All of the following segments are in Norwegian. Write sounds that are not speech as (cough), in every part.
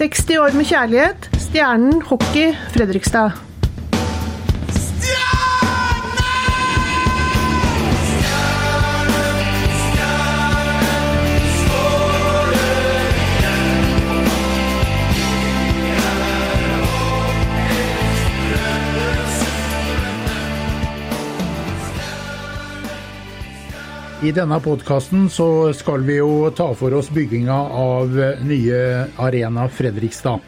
60 år med kjærlighet. Stjernen hockey Fredrikstad. I denne podkasten så skal vi jo ta for oss bygginga av nye Arena Fredrikstad.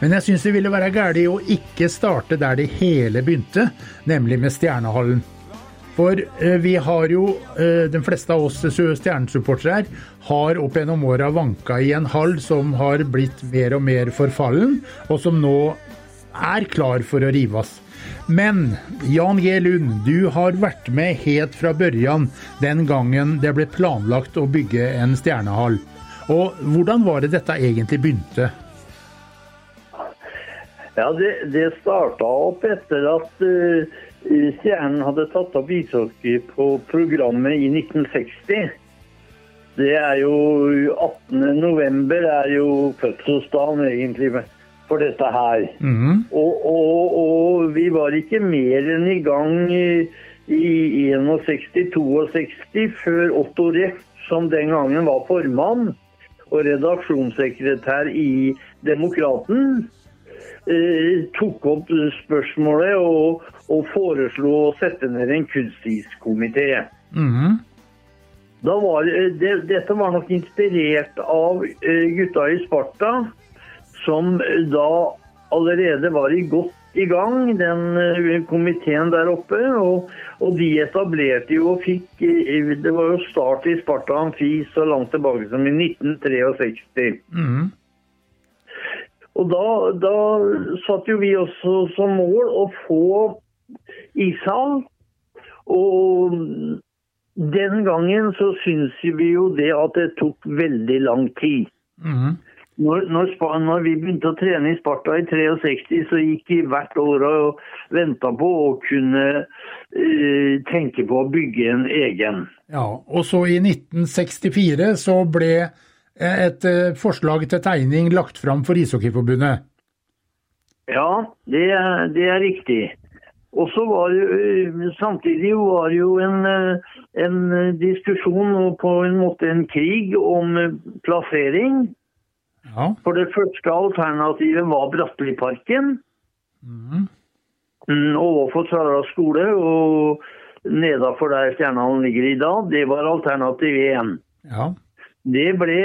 Men jeg syns det ville være galt å ikke starte der det hele begynte, nemlig med Stjernehallen. For eh, vi har jo, eh, de fleste av oss stjernesupportere her, har opp gjennom åra vanka i en hall som har blitt mer og mer forfallen, og som nå er klar for å rives. Men Jan G. Lund, du har vært med helt fra børjan den gangen det ble planlagt å bygge en stjernehall. Og hvordan var det dette egentlig begynte? Ja, Det, det starta opp etter at uh, Stjernen hadde tatt opp ishockey på programmet i 1960. Det er jo 18. november er jo fødselsdagen egentlig for dette her. Mhm. Og, og, og vi var ikke mer enn i gang i, i 61-62 før Otto Reff, som den gangen var formann og redaksjonssekretær i Demokraten, eh, tok opp spørsmålet og, og foreslo å sette ned en kunstiskomité. Da var, det, dette var nok inspirert av eh, gutta i Sparta, som da allerede var i godt i gang, den eh, komiteen der oppe. Og, og de etablerte jo og fikk eh, Det var jo start i Sparta Amfi så langt tilbake som i 1963. Mm. Og da, da satt jo vi også som mål å få ishall. Og den gangen så syns vi jo det at det tok veldig lang tid. Mhm. Når, når, når vi begynte å trene i Sparta i 63, så gikk vi hvert år og venta på å kunne uh, tenke på å bygge en egen. Ja, og så i 1964 så ble eh, et eh, forslag til tegning lagt fram for Ishockeyforbundet. Ja, det, det er riktig. Og så var det, Samtidig var det jo en, en diskusjon og på en måte en krig om plassering. Ja. For det første alternativet var Bratteliparken. Mhm. Mm, overfor Sara skole og nedafor der Stjernehallen ligger i dag. Det var alternativ én. Ja. Det ble,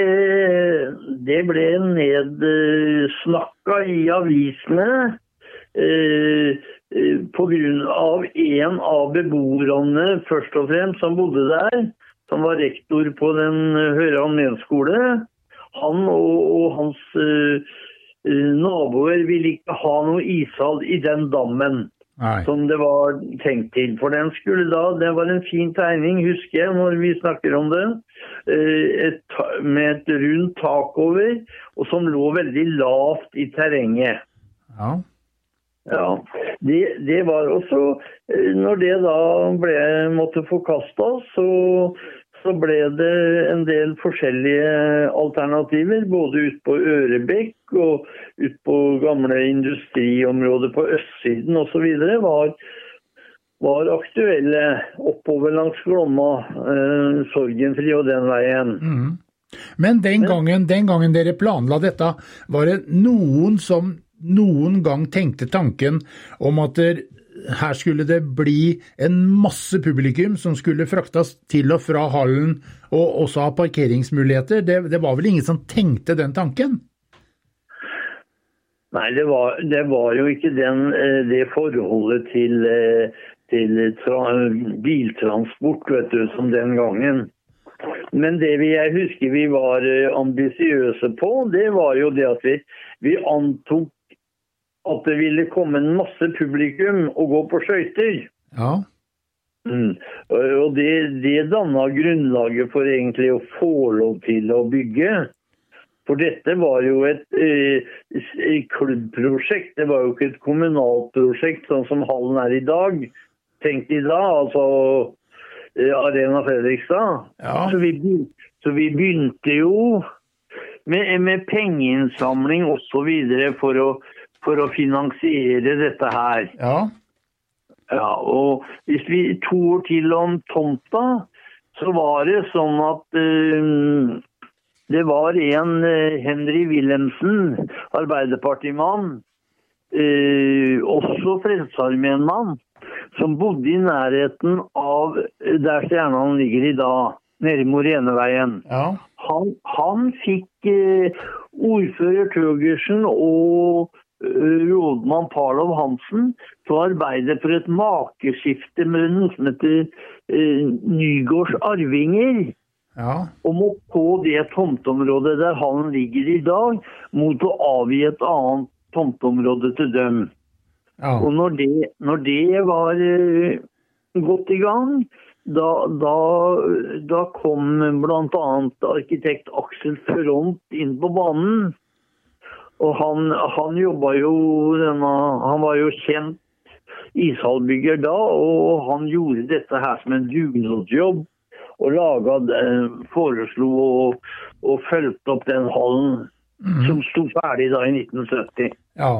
det ble nedsnakka i avisene eh, eh, pga. en av beboerne først og fremst som bodde der, som var rektor på den eh, Høran medskole. Han og, og hans eh, eh, naboer ville ikke ha noe ishall i den dammen Nei. som det var tenkt til. For den skulle da, det var en fin tegning, husker jeg, når vi snakker om det. eh, Et, med et rundt tak over, og som lå veldig lavt i terrenget. Ja. Ja, det, det var også Når det da ble, måtte forkastes, så, så ble det en del forskjellige alternativer. Både ut på Ørebekk og ut på gamle industriområder på østsiden osv. Var, var aktuelle oppover langs Glomma, eh, Sorgenfri og den veien. Mm. Men den gangen, den gangen dere planla dette, var det noen som noen gang tenkte tanken om at der, her skulle det bli en masse publikum som skulle fraktes til og fra hallen, og også ha parkeringsmuligheter? Det, det var vel ingen som tenkte den tanken? Nei, det var, det var jo ikke den, eh, det forholdet til, eh, til tra, biltransport vet du, som den gangen. Men det vi, jeg husker vi var eh, ambisiøse på, det var jo det at vi, vi antok at det ville komme en masse publikum og gå på skøyter. Ja. Mm. Og det, det danna grunnlaget for egentlig å få lov til å bygge. For dette var jo et eh, klubbprosjekt, det var jo ikke et kommunalt prosjekt sånn som hallen er i dag. Tenk i dag, altså eh, Arena Fredrikstad. Ja. Så, vi, så vi begynte jo med, med pengeinnsamling osv. For, å, for å finansiere dette her. Ja. Ja, og hvis vi to til om tomta, så var det sånn at eh, det var en uh, Henry Wilhelmsen, Arbeiderpartimann, uh, også Frelsesarmeen-mann, som bodde i nærheten av der Stjernehallen ligger i dag, nede i Moreneveien. Ja. Han, han fikk uh, ordfører Tøgersen og rådmann Parlov Hansen til å arbeide for et makeskifte med noe som heter eh, Nygårds arvinger. Ja. Om å få det tomteområdet der han ligger i dag, mot å avgi et annet tomteområde til dem. ja. Og når det, når det var eh, godt i gang, da, da, da kom bl.a. arkitekt Aksel Front inn på banen. Og han, han jobba jo denne Han var jo kjent ishallbygger da, og han gjorde dette her som en dugnadsjobb. Og laga, eh, foreslo og, og fulgte opp den hallen som sto ferdig da i 1970. Ja.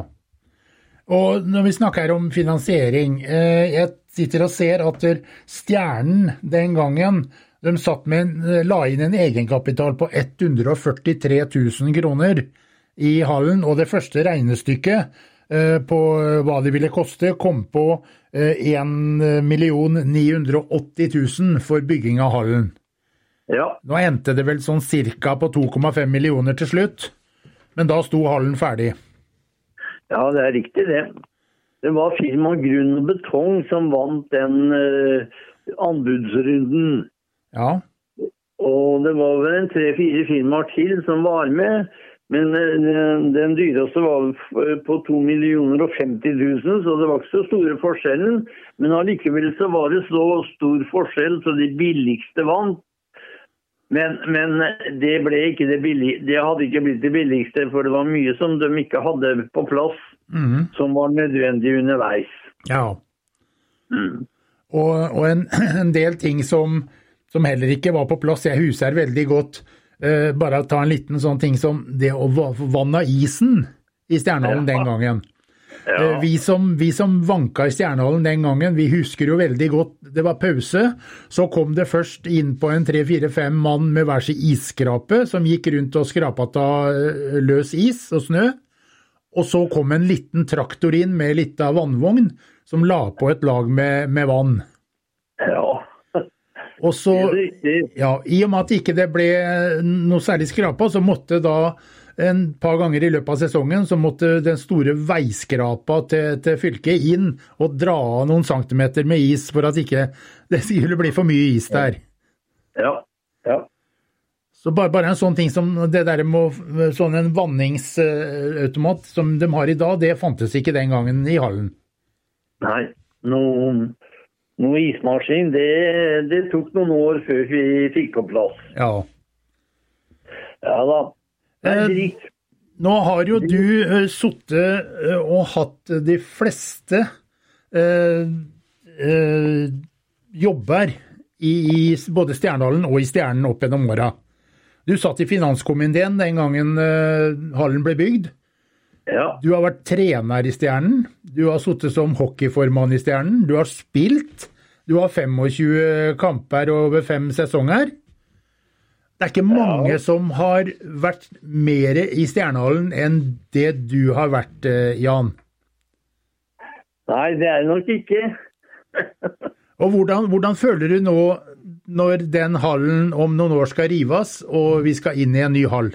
Og når vi snakker om finansiering, eh, jeg sitter og ser at Stjernen den gangen de satt med en, la inn en egenkapital på 143 000 kroner i hallen, og det første regnestykket eh, på hva det ville koste, kom på eh, 1 980 000 for bygging av hallen. Ja, Nå endte det vel sånn cirka på 2,5 millioner til slutt, men da sto hallen ferdig. Ja, det er riktig det. Det var firma Grunn og Betong som vant den uh, anbudsrunden. Ja, Og det var vel en tre-fire firmaer til som var med. Men eh, den- dyreste var på 2 millioner og 50 000, så det var ikke så store forskjellen. Men allikevel så var det så stor forskjell, så de billigste vant. Men, men det, ikke det, billig, det hadde ikke blitt det billigste, for det var mye som de ikke hadde på plass, mm. som var nødvendig underveis. ja. Og, og en, (clears throat) en del ting som, som heller ikke var på plass. Jeg husker veldig godt eh, Bare ta en liten sånn ting som det å va- vanne isen i Stjernehallen Ja. den gangen. Eh, Ja, Vi som, vi som vanka i Stjernehallen den gangen, vi husker jo veldig godt det var pause. Så kom det først inn på en tre-fire-fem mann med hver sin isskrape, som gikk rundt og skrapa av eh, løs is og snø. Og så kom en liten traktor inn med litt av vannvogn, som la på et lag med, med vann. Og så, ja, I og med at ikke det ble noe særlig skrapa, så måtte da en par ganger i løpet av sesongen så måtte den store veiskrapa til, til fylket inn og dra av noen centimeter med is for at ikke det skulle bli for mye is der. Ja. ja. Så bare, bare en sånn ting som det der med sånn en vanningsautomat som de har i dag, det fantes ikke den gangen i hallen. Nei, noe, noe ismaskin, det, det tok noen år før vi fikk på plass. Ja. Ja da. Eh, dritt. Nå har jo du uh, sittet uh, og hatt de fleste uh, eh, jobber i, i både Stjernehallen og i Stjernen opp gjennom åra. Du satt i finanskomiteen den gangen eh, hallen ble bygd. Ja. Du har vært trener i Stjernen. Du har sittet som hockeyformann i Stjernen. Du har spilt. Du har 25 kamper over fem sesonger. Det er ikke mange som har vært mer i Stjernehallen enn det du har vært, eh, Jan. Nei, det er det nok ikke. (laughs) Og hvordan, hvordan føler du nå når den hallen om noen år skal rives, og vi skal inn i en ny hall?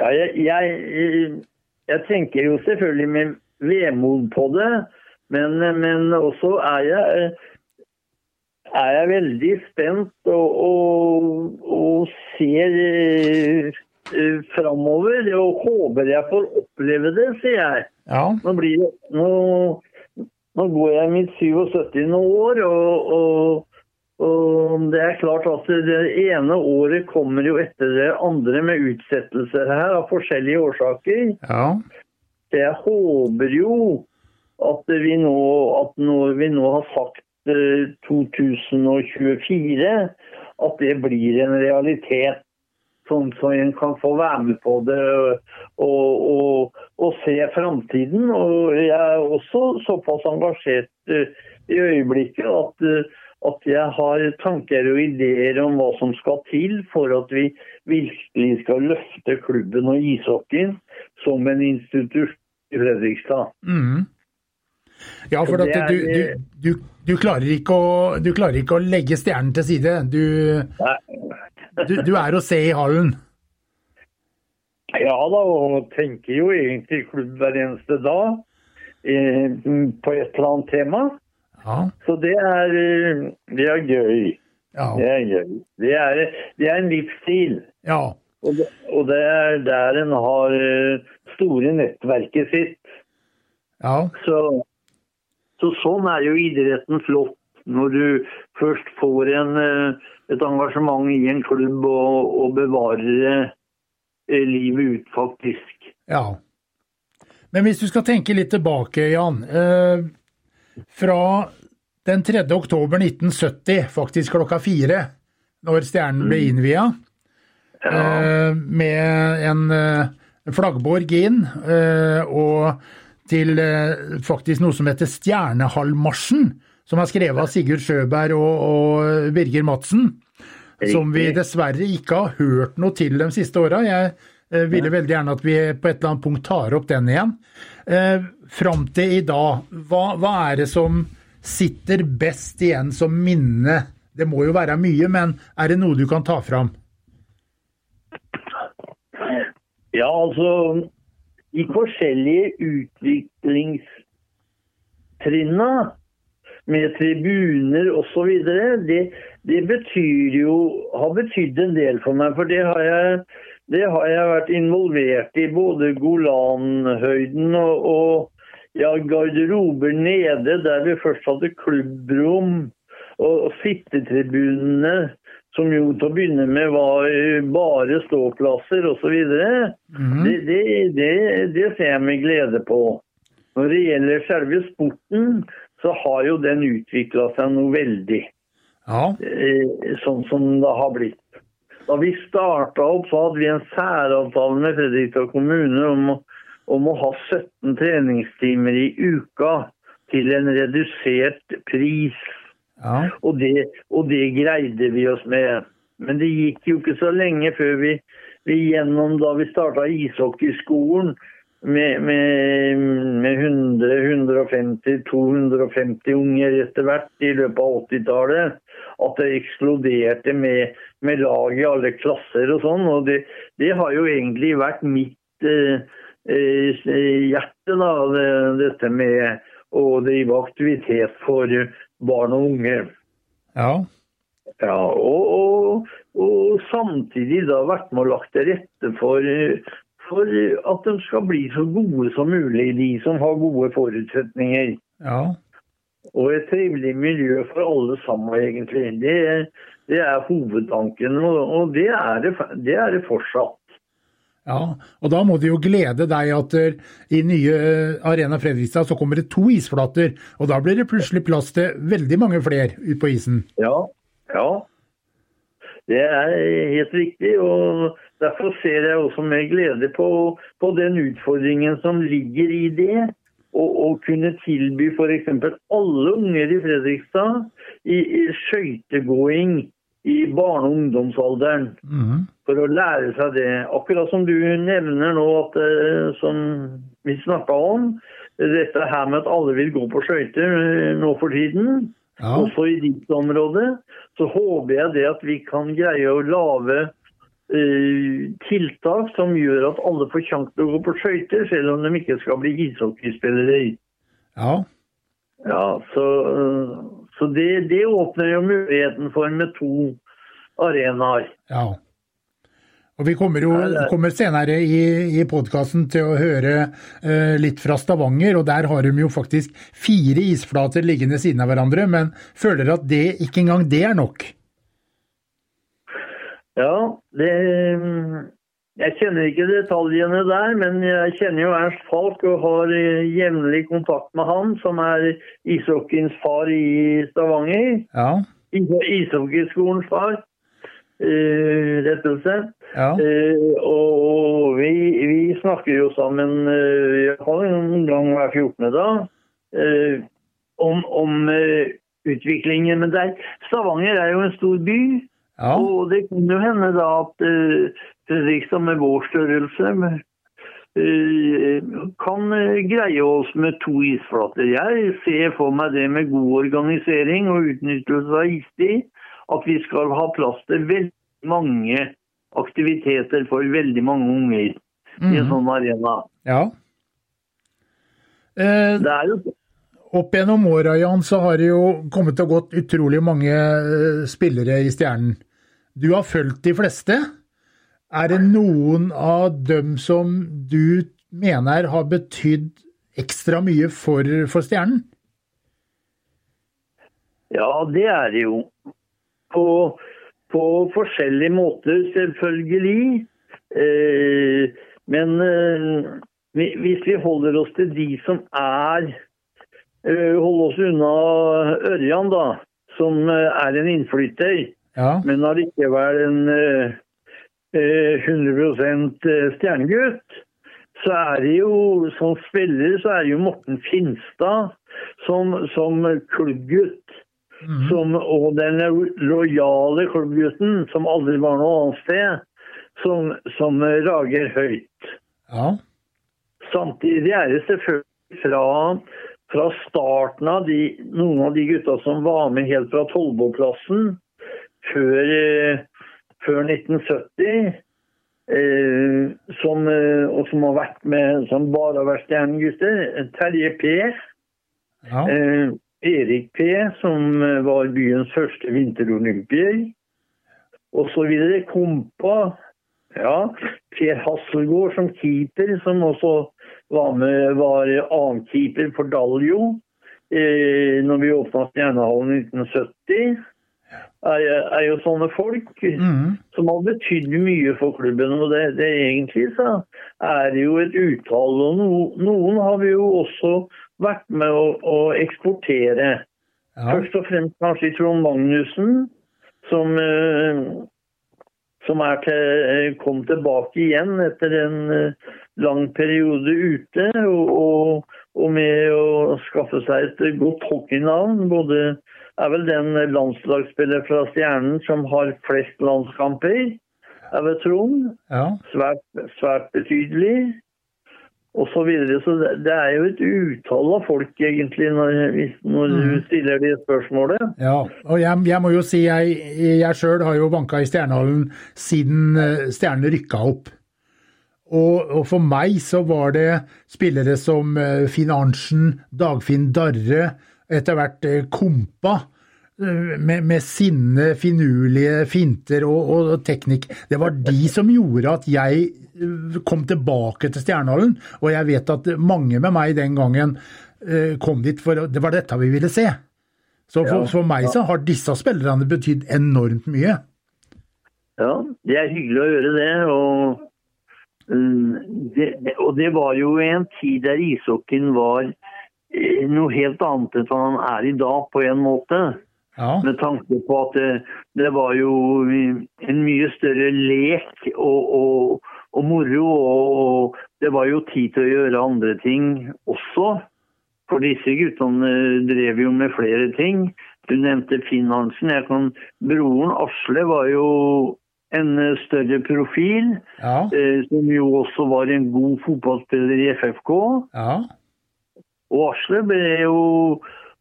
Ja, jeg, jeg, jeg tenker jo selvfølgelig med vemod på det, men, men også er jeg, er jeg veldig spent og, og, og ser eh, framover. Og håper jeg får oppleve det, sier jeg. Ja, Nå, blir nå, nå går jeg mitt 77. år, og, og, og det er klart at det ene året kommer jo etter det andre med utsettelser her av forskjellige årsaker. ja, Så jeg håper jo at vi nå, at når vi nå har sagt eh, 2024, at det blir en realitet. sånn som en kan få være med på det og, og, og se framtiden. Og jeg er også såpass engasjert eh, i øyeblikket at, eh, at jeg har tanker og ideer om hva som skal til for at vi virkelig skal løfte klubben og ishockeyen som en institusjon i Fredrikstad. Mm. Ja, for at du, du, du, du, klarer ikke å, du klarer ikke å legge stjernen til side. Du, du, du er å se i hallen. Ja da, og tenker jo egentlig klubb hver eneste dag eh, på et eller annet tema. Ja, Så det er, eh, det er gøy. ja, Det er gøy. Det er, det er en livsstil. ja. Og det, og det er der en har eh, store nettverket sitt. ja. Så, så sånn er jo idretten flott. Når du først får en, eh, et engasjement i en klubb og, og bevarer livet ut, faktisk. Ja. Men hvis du skal tenke litt tilbake, Jan. Eh, fra den 3. oktober 1970, faktisk klokka fire, når stjernen ble innvia, ja. med en eh, flaggborg inn, eh, og til eh, faktisk noe som heter Stjernehallmarsjen, som er skrevet av Sigurd Sjøberg og, og Birger Madsen. Som vi dessverre ikke har hørt noe til de siste åra. Jeg eh, ville veldig gjerne at vi på et eller annet punkt tar opp den igjen. Fram til i dag, hva, hva er det som sitter best igjen som minne? Det må jo være mye, men er det noe du kan ta fram? Ja, altså De forskjellige utviklingstrinna med tribuner osv., det, det betyr jo Har betydd en del for meg. For det har jeg, det har jeg vært involvert i. Både Golanhøyden og, og ja, garderober nede, der vi først hadde klubbrom. Og, sittetribunene, som jo til å begynne med var bare ståplasser osv. Mhm. Det, det, det, det ser jeg med glede på. Når det gjelder selve sporten, så har jo den utvikla seg noe veldig. Ja, Eh, sånn som det har blitt. Da vi starta opp, så hadde vi en særavtale med Fredrikstad kommune om, å- om å ha 17 treningstimer i uka til en redusert pris. ja, Og det, og det greide vi oss med. Men det gikk jo ikke så lenge før vi, vi gjennom da vi starta ishockeyskolen med, med, med 100-150-250 unger etter hvert i løpet av 80-tallet, at det eksploderte med, med lag i alle klasser og sånn. Og det, det har jo egentlig vært mitt eh, eh, hjerte, da, det, dette med å drive aktivitet for barn og unge. ja, Ja, og, og, og samtidig da vært med og lagt til rette for, for at de skal bli så gode som mulig, de som har gode forutsetninger. ja. Og et trivelig miljø for alle sammen, egentlig. Det, det er hovedtanken, og, og det, er det, det er det fortsatt. Ja, og da må det jo glede deg at eh, i nye eh, Arena Fredrikstad så kommer det to isflater, og da blir det plutselig plass til veldig mange flere ute på isen. Ja, ja. Det er helt riktig. og Derfor ser jeg også med glede på, på den utfordringen som ligger i det. Å kunne tilby f.eks. alle unger i Fredrikstad i, i skøytegåing i barne- og ungdomsalderen. Mhm. For å lære seg det. Akkurat som du nevner nå, at, eh, som vi snakka om. Dette her med at alle vil gå på skøyter eh, nå for tiden Ja, også i ditt område, så håper jeg det at vi kan greie å lage eh, tiltak som gjør at alle får sjanse til å gå på skøyter, selv om de ikke skal bli ishockeyspillere. ja, Ja, så, så det, det åpner jo muligheten for med to arenaer. ja. Og Vi kommer jo kommer senere i, i podkasten til å høre eh, litt fra Stavanger, og der har de jo faktisk fire isflater liggende siden av hverandre, men føler at det ikke engang det er nok. Ja, det Jeg kjenner ikke detaljene der, men jeg kjenner jo Ernst Falk og har eh, jevnlig kontakt med han, som er ishockeyens far i Stavanger. Ja, Is- Ishockeyskolens far. rett og slett. Ja. og vi, vi, snakker jo sammen iallfall en gang hver 14. dag om, om utviklingen. Men der, Stavanger er jo en stor by. Ja. Og det kan jo hende da at Fredrikstad med vår størrelse Eh, kan eh, greie oss med to isflater. Jeg ser for meg det med god organisering og utnyttelse av istid, at vi skal ha plass til veldig mange aktiviteter for veldig mange unger mm. i en mhm. sånn arena. Ja. Eh, det er jo opp gjennom åra Jan, så har det jo kommet og gått utrolig mange eh, spillere i Stjernen. Du har fulgt de fleste? Er det noen av dem som du mener har betydd ekstra mye for, for Stjernen? Ja, det er det jo. På, på forskjellige måter, selvfølgelig. Eh, men eh, hvis vi holder oss til de som er eh, oss unna Ørjan, da. Som eh, er en innflytter. Ja. Men allikevel en eh, 100 eh, stjernegutt, så er det jo som spiller så er det jo Morten Finstad som, som klubbgutt. Mm. Som, og den lojale klubbgutten som aldri var noe annet sted, som, som rager høyt. Ja. Samtidig er det selvfølgelig fra, fra starten av de, noen av de gutta som var med helt fra Tollboklassen, før eh, før 1970. Eh, som, eh, og som har vært med som bare har vært stjernegutter. Terje P. Ja. Eh, Erik P., som eh, var byens første vinterolympier. Og så videre. Kompa. Ja. Per Hasselgaard som keeper, som også var med, var annenkeeper for Daljo eh, når vi åpna Stjernehallen i 1970 er, er jo sånne folk mm. som har betydd mye for klubben. Og det, det egentlig så er det jo et utall. Og no, noen har vi jo også vært med å, å eksportere. Ja. Først og fremst kanskje Trond Magnussen, som, eh, som til, kom tilbake igjen etter en eh, lang periode ute. Og, og, og med å skaffe seg et godt hockeynavn. både er vel den landslagsspiller fra Stjernen som har flest landskamper, er vel Trond. Ja. Svært, svært betydelig. Og så, videre. så det er jo et utall av folk, egentlig, når, når mm. du stiller det spørsmålet. Ja, og jeg, jeg må jo si jeg, jeg sjøl har jo banka i Stjernehallen siden eh, Stjernen rykka opp. Og, og, for meg så var det spillere som eh, Finn Arntzen, Dagfinn Darre, etter hvert eh, Kompa. Eh, med, med sinne, finurlige finter og, og, teknikk. Det var de som gjorde at jeg eh, kom tilbake til Stjernehallen. Og jeg vet at mange med meg den gangen kom dit for Det var dette vi ville se. Så for, ja, for meg så har disse spillerne betydd enormt mye. Ja, det er hyggelig å gjøre det. Og, mm, det, og det var jo en tid der ishockeyen var noe helt annet enn han er i dag, på en måte. Ja. Med tanke på at det, det, var jo en mye større lek og, og, og moro. Og, det var jo tid til å gjøre andre ting også. For disse guttene drev jo med flere ting. Du nevnte Finn Hansen. Kan, broren Asle var jo en større profil. Ja. Eh, som jo også var en god fotballspiller i FFK. Ja. Og Asle ble jo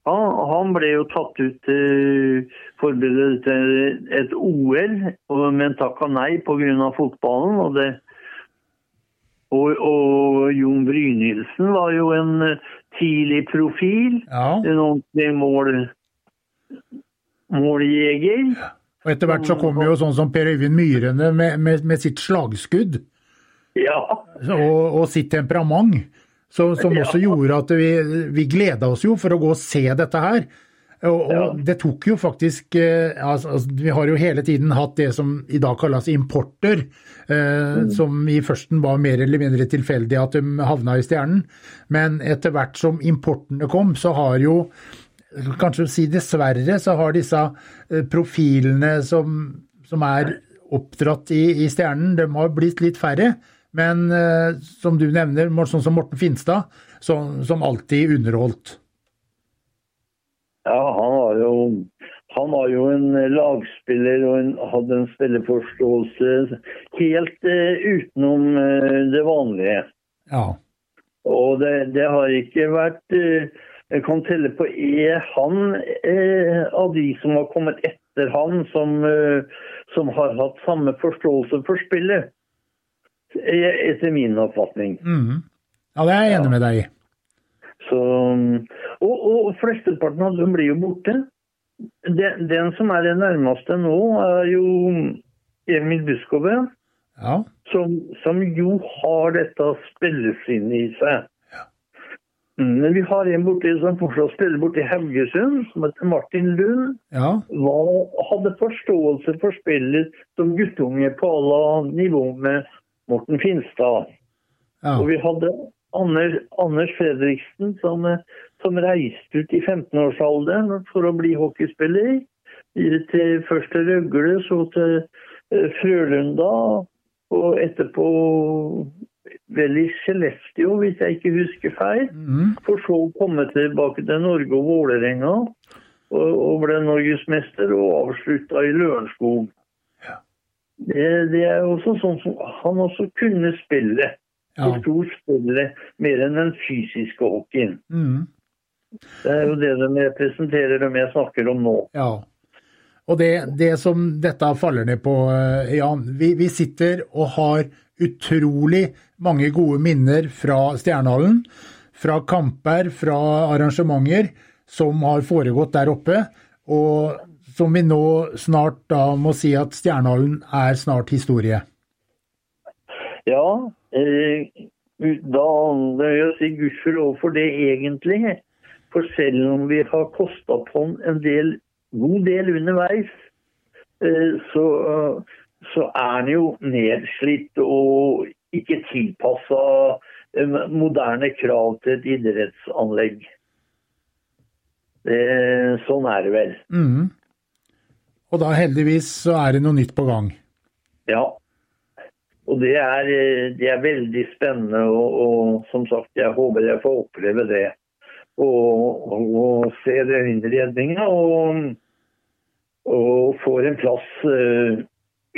han, han, ble jo tatt ut til forberedet til et OL, men takka nei pga. fotballen. Og, det, og, og Jon Brynildsen var jo en tidlig profil. Ja. En ordentlig mål, måljeger. Og etter hvert så kom jo sånn som Per Øyvind Myrene med, med, med sitt slagskudd. Ja. Og, og sitt temperament. Så, som også gjorde at vi, vi gleda oss jo for å gå og se dette her. Og, og det tok jo faktisk eh, altså, altså, Vi har jo hele tiden hatt det som i dag kalles importer, eh, mm. som i førsten var mer eller mindre tilfeldig at de havna i stjernen. Men etter hvert som importene kom, så har jo Kanskje si dessverre, så har disse eh, profilene som som er oppdratt i, i Stjernen, de har blitt litt færre. Men eh, som du nevner, sånn som Morten Finstad, som, som alltid underholdt. Ja, han var jo, han var jo en lagspiller og en, hadde en spilleforståelse helt eh, utenom eh, det vanlige. Ja. Og det, det, har ikke vært Jeg kan telle på er han av de som har kommet etter han, som, som har hatt samme forståelse for spillet. Etter min oppfatning. Mm. Ja, det er jeg enig med deg i. Så, og, og flesteparten av dem blir jo borte. Den, den, som er det nærmeste nå, er jo Emil Buskove. Ja. Som, som, jo har dette spillesinnet i seg. Ja. Mm, men vi har en borte som fortsatt spiller borte i Haugesund, som heter Martin Lund. Ja. Var, hadde forståelse for spillet som guttunge på alle nivå med Morten Finstad. Ja. Og vi hadde Anders, Anders Fredriksen som, som, reiste ut i 15-årsalderen for å bli hockeyspiller. Til, først til Røgle, så til uh, Frølunda, og etterpå vel i Skellefteå, hvis jeg ikke husker feil. Mm. For så å komme tilbake til Norge og Vålerenga, og, og ble norgesmester, og avslutta i Lørenskog. Det, det, er også sånn som han også kunne spille. Ja. Forsto spillet mer enn den fysiske hockeyen. Mm. Det er jo det de representerer, de jeg snakker om nå. Ja. Og det, det som dette faller ned på, eh, Jan vi, vi, sitter og har utrolig mange gode minner fra Stjernehallen. Fra kamper, fra arrangementer som har foregått der oppe. Og som vi nå snart da må si at Stjernehallen er snart historie. Ja, Eh, da vil jeg si gudskjelov for det, egentlig. For selv om vi har kosta på en del, god del underveis, eh, så, så er den jo nedslitt og ikke tilpassa eh, moderne krav til et idrettsanlegg. Det, sånn er det vel. Mm. Og da heldigvis så er det noe nytt på gang. Ja. Og det er, det er, veldig spennende, og, og, som sagt, jeg håper jeg får oppleve det. Og, og, se se innredninga. og, og får en plass uh,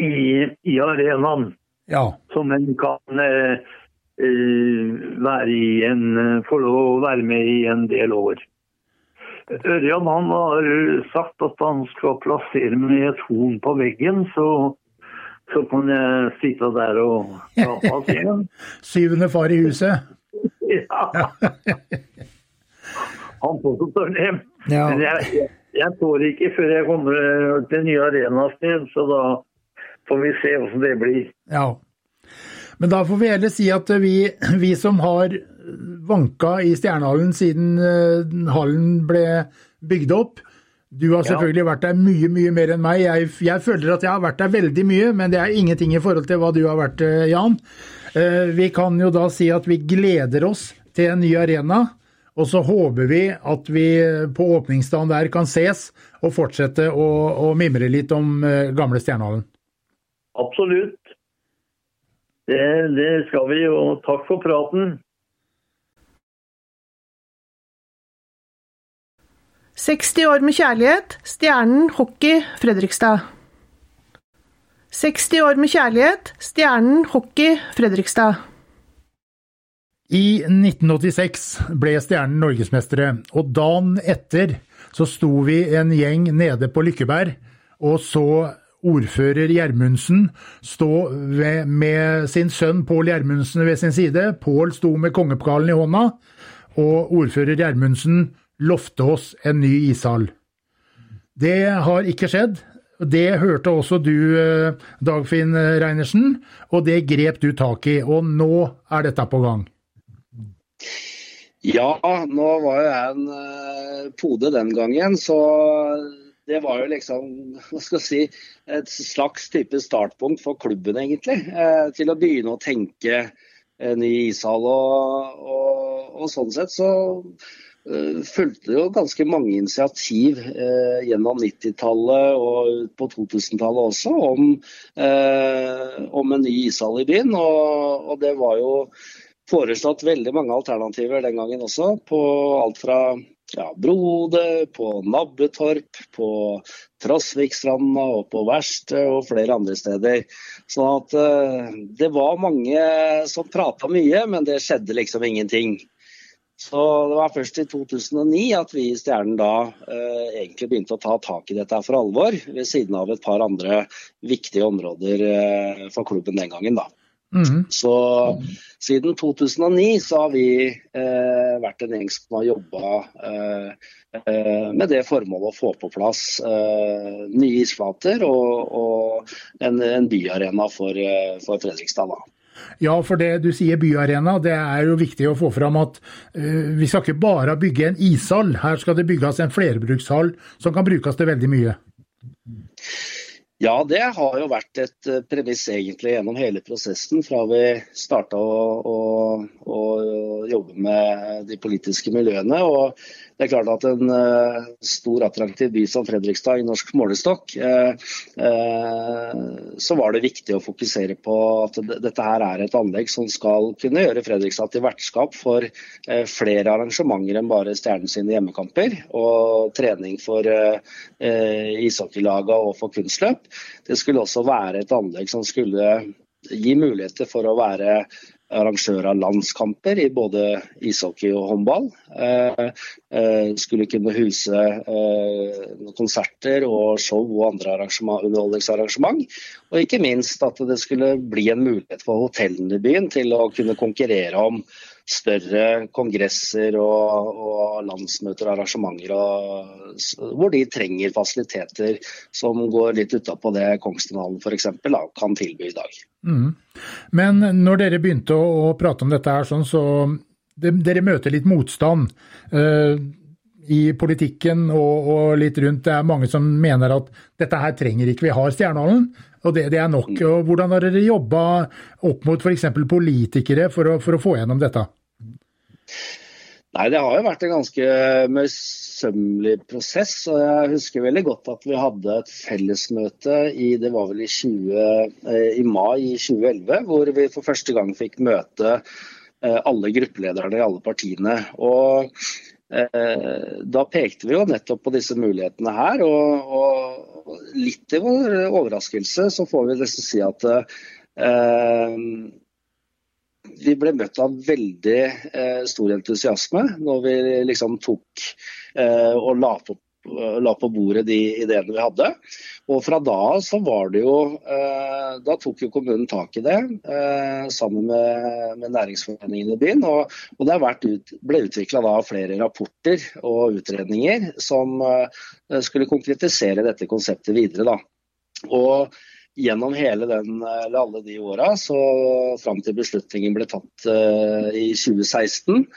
i, i, arenaen. Ja. Som en kan uh, være i en, få lov å være med i en del år. Ørjan han har sagt at han skal plassere meg i et horn på veggen, så så kan jeg sitte der og ta av igjen. Syvende far i huset? (laughs) ja. Han tørre hjem. Ja. Men jeg, jeg, jeg får ikke før jeg kommer til nye arenasted, så da får vi se hvordan det blir. Ja. Men da får vi heller si at vi, vi som har vanka i Stjernehallen siden uh, hallen ble bygd opp, du har selvfølgelig vært der mye, mye mer enn meg. Jeg, jeg, føler at jeg har vært der veldig mye, men det er ingenting i forhold til hva du har vært, eh, Jan. Eh, vi kan jo da si at vi gleder oss til en ny arena. Og så håper vi at vi på åpningsdagen der kan ses og fortsette å, å mimre litt om eh, gamle Stjernehallen. Absolutt. Det, det skal vi, og takk for praten. 60 år med kjærlighet, Stjernen hockey Fredrikstad. 60 år med kjærlighet, Stjernen hockey Fredrikstad. I 1986 ble Stjernen norgesmestere, og dagen etter så sto vi en gjeng nede på Lykkeberg og så ordfører Gjermundsen stå ved, med sin sønn Pål Gjermundsen ved sin side. Pål sto med kongepokalen i hånda, og ordfører Gjermundsen lovte oss en ny ishall. Det har ikke skjedd. Det hørte også du, eh, Dagfinn Reinersen, og det grep du tak i. Og nå er dette på gang. Ja, nå var jo jeg en uh, pode den gangen, så det var jo liksom (laughs) hva skal jeg si, et slags type startpunkt for klubben, egentlig. Uh, til å begynne å tenke ny ishall. Og, og, og sånn sett så fulgte jo ganske mange initiativ eh, gjennom 90-tallet og på 2000-tallet også om, eh, om, en ny ishall i byen. Og, og, det var jo foreslått veldig mange alternativer den gangen også, på alt fra ja, Brode, på Nabbetorp, på Trosvikstranda og på Verste og flere andre steder. Så at det var mange som prata mye, men det skjedde liksom ingenting. Så Det var først i 2009 at vi i Stjernen da eh, egentlig begynte å ta tak i dette for alvor, ved siden av et par andre viktige områder eh, for klubben den gangen. da. Mm. Så siden 2009 så har vi eh, vært en gjeng som har jobba eh, eh, med det formålet å få på plass eh, nye isflater og, og en, en, byarena for, for Fredrikstad. da. Ja, for det du sier byarena, det er jo viktig å få fram at uh, vi skal ikke bare bygge en ishall. Her skal det bygges en flerbrukshall som kan brukes til veldig mye. Ja, det har jo vært et eh, premiss egentlig gjennom hele prosessen fra vi starta å, å, å, jobbe med de politiske miljøene. Og det er klart at en uh, stor, attraktiv by som Fredrikstad i norsk målestokk, uh, uh, så var det viktig å fokusere på at dette her er et anlegg som skal kunne gjøre Fredrikstad til vertskap for flere arrangementer enn bare Stjernen sine hjemmekamper og trening for ishockeylagene og for kunstløp. Det skulle også være et anlegg som skulle gi muligheter for å være arrangør av landskamper i både ishockey og håndball. Eh, eh, skulle kunne huse eh, konserter og show og andre underholdningsarrangement. Og ikke minst at det skulle bli en mulighet for hotellene i byen til å kunne konkurrere om større kongresser og, og landsmøter og arrangementer og, hvor de trenger fasiliteter som går litt utapå det Kongsdalen f.eks. kan tilby i dag. Mm. Men når dere begynte å, prate om dette, her, sånn, så det, dere møter litt motstand. Uh, i politikken og, og, litt rundt. Det er mange som mener at dette her trenger ikke vi har Stjernehallen, og det, det, er nok. Og hvordan har dere jobba opp mot f.eks. politikere for å, for å få gjennom dette? Nei, Det har jo vært en ganske møysommelig prosess. og Jeg husker veldig godt at vi hadde et fellesmøte i det var vel i, 20, eh, i mai i 2011, hvor vi for første gang fikk møte eh, alle gruppelederne i alle partiene. Og Da pekte vi jo nettopp på disse mulighetene her. og, og litt til vår overraskelse så får vi nesten si at eh, vi ble møtt av veldig eh, stor entusiasme når vi liksom tok eh, og la på, la på, bordet de ideene vi hadde. Og fra da så var det jo eh, Da tok jo kommunen tak i det eh, sammen med, med næringsforeningen i byen. Og, og det ut, ble utvikla flere rapporter og utredninger som eh, skulle konkretisere dette konseptet videre. da. Og gjennom hele den, eller alle de åra, så fram til beslutningen ble tatt i 2016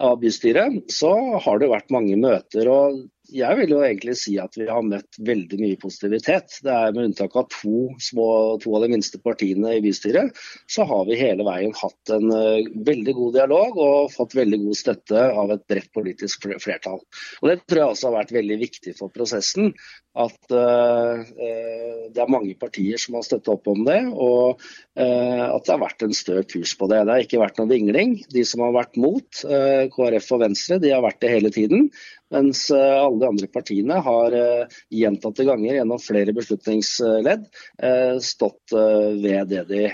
av bystyret, så har det vært mange møter. og jeg vil jo egentlig si at vi har møtt veldig mye positivitet. Det er Med unntak av to, små, to av de minste partiene i bystyret, så har vi hele veien hatt en uh, veldig god dialog og fått veldig god støtte av et bredt politisk flertall. Og Det tror jeg også har vært veldig viktig for prosessen. At uh, det er mange partier som har støttet opp om det, og uh, at det har vært en stø kurs på det. Det har ikke vært noen vingling. De som har vært mot, KrF og Venstre, de har vært det hele tiden. Mens eh, alle de andre partiene har eh, gjentatte ganger gjennom flere beslutningsledd eh, stått ved det de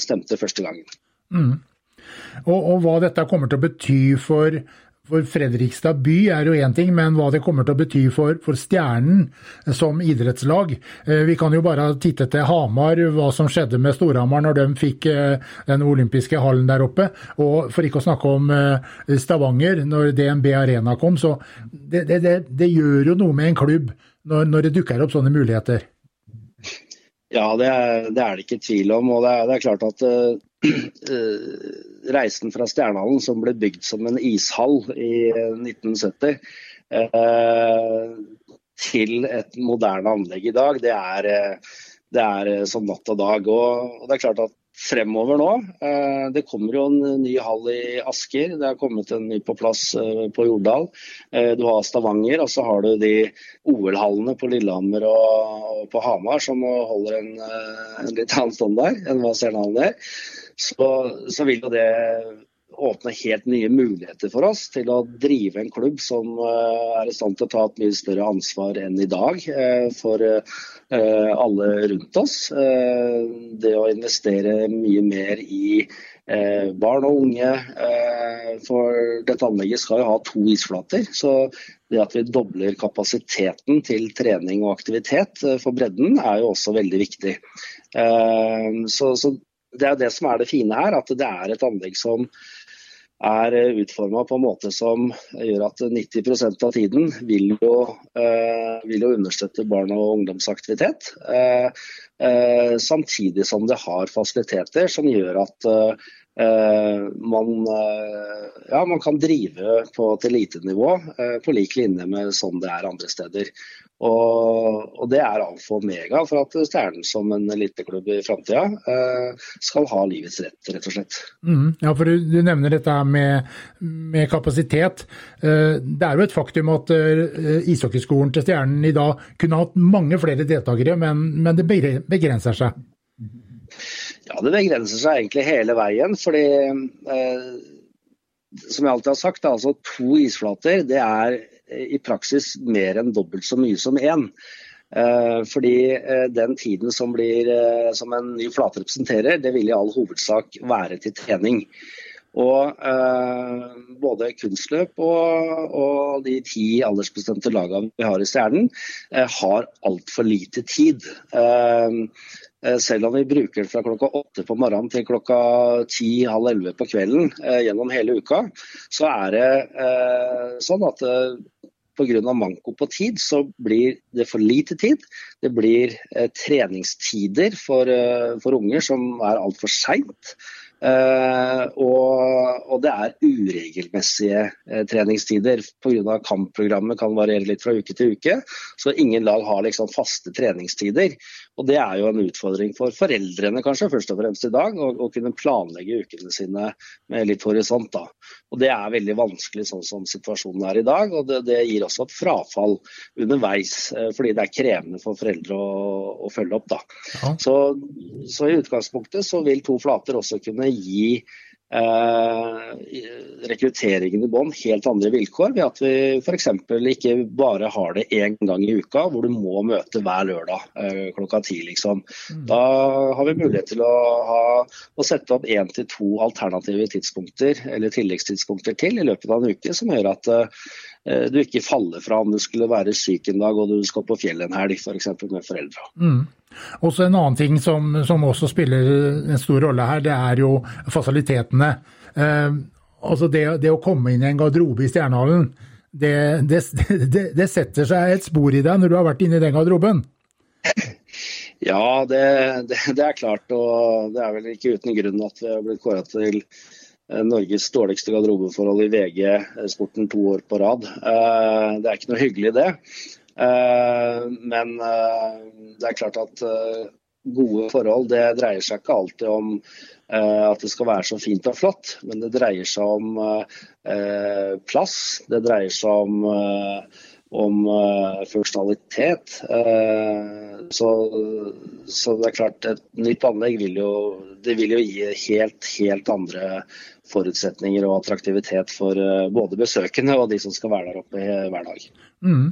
stemte første gangen. Mm. Og, og, hva dette kommer til å bety for for Fredrikstad by er jo én ting, men hva det kommer til å bety for, for Stjernen som idrettslag. Eh, vi kan jo bare titte til Hamar, hva som skjedde med Storhamar når de fikk eh, den olympiske hallen der oppe. Og for ikke å snakke om eh, Stavanger, når DNB Arena kom. Så det, det, det, det gjør jo noe med en klubb når, når, det dukker opp sånne muligheter. Ja, det er det, er ikke tvil om. og det er, er klart at reisen fra Stjernehallen, som ble bygd som en ishall i 1970, eh, til et moderne anlegg i dag, det er, eh, det er som natt og dag. Og, det er klart at fremover nå. Eh, det kommer jo en ny hall i Asker, det har kommet en ny på plass eh, på Jordal. Eh, du har Stavanger, og så har du de OL-hallene på Lillehammer og på Hamar som holder en, en litt annen standard enn hva Stjernehallen er. Så, så vil jo det åpne helt nye muligheter for oss til å drive en klubb som er i stand til å ta et mye større ansvar enn i dag for Eh, alle rundt oss. Eh, det å investere mye mer i eh, barn og unge. For dette anlegget skal jo ha to isflater. Så det at vi dobler kapasiteten til trening og aktivitet for bredden, er jo også veldig viktig. Så, så det er det som er det fine her, at det er et anlegg som er eh, utforma på en måte som gjør at 90% av tiden vil jo, eh, vil jo, understøtte barn og ungdomsaktivitet. Eh, eh, samtidig som det har fasiliteter som gjør at eh, man, eh, ja, man, kan drive på et elitenivå på lik linje med sånn det er andre steder. Og, og, det er alfa og omega for at Stjernen som en eliteklubb i framtida eh, skal ha livets rett, rett og slett. Mm, ja, for du, du, nevner dette med, med kapasitet. Eh, det er jo et faktum at eh, ishockeyskolen til Stjernen i dag kunne hatt mange flere deltakere, men, men det begrenser seg? Ja, det begrenser seg egentlig hele veien. fordi eh, som jeg alltid har sagt, altså to isflater det er i praksis mer enn dobbelt så mye som én. Eh, fordi eh, den tiden som, blir, eh, som en ny flate representerer, det vil i all hovedsak være til trening. Og eh, både kunstløp og, og, de ti aldersbestemte lagene vi har i Stjernen, eh, har altfor lite tid. Eh, selv om vi bruker den fra klokka åtte på morgenen til klokka ti-halv elleve på kvelden gjennom hele uka, så er det sånn at pga. manko på tid, så blir det for lite tid. Det blir eh, treningstider for, eh, for, unger som er altfor seint. Uh, og, og, det er uregelmessige uh, treningstider pga. kampprogrammet kan variere litt fra uke til uke. Så ingen lag har liksom faste treningstider. Og Det er jo en utfordring for foreldrene kanskje, først og fremst i dag, å, å kunne planlegge ukene sine med litt horisont. da. Og Det er veldig vanskelig sånn som situasjonen er i dag. og Det, det gir også et frafall underveis, eh, fordi det er krevende for foreldre å, å følge opp. da. Ja. Så, så, i utgangspunktet så vil to flater også kunne gi Eh, rekrutteringen i bånn helt andre vilkår ved at vi f.eks. ikke bare har det én gang i uka hvor du må møte hver lørdag eh, klokka ti. Liksom. Mm. Da har vi mulighet til å, ha, å sette opp én til to alternative tidspunkter eller tilleggstidspunkter til i løpet av en uke, som gjør at uh, du ikke faller fra om du skulle være syk en dag og du skal på fjellet en helg, f.eks. For med foreldra. Mm. Også en annen ting som, som, også spiller en stor rolle her, det er jo fasilitetene. Eh, altså det, det, å komme inn i en garderobe i Stjernehallen, det, det, (laughs) det, setter seg et spor i deg når du har vært inne i den garderoben? (laughs) Ja, det, er klart. Og det er vel ikke uten grunn at vi har blitt kåra til eh, Norges dårligste garderobeforhold i VG-sporten to år på rad. Eh, det er ikke noe hyggelig, det. Eh, men eh, det er klart at eh, gode forhold det dreier seg ikke alltid om at det skal være så fint og flott, men det dreier seg om plass. Det dreier seg om, om funksjonalitet. Så, så, det er klart, et nytt anlegg vil jo, vil jo gi helt, helt andre forutsetninger og attraktivitet for både besøkende og de som skal være der oppe hver dag. Mm.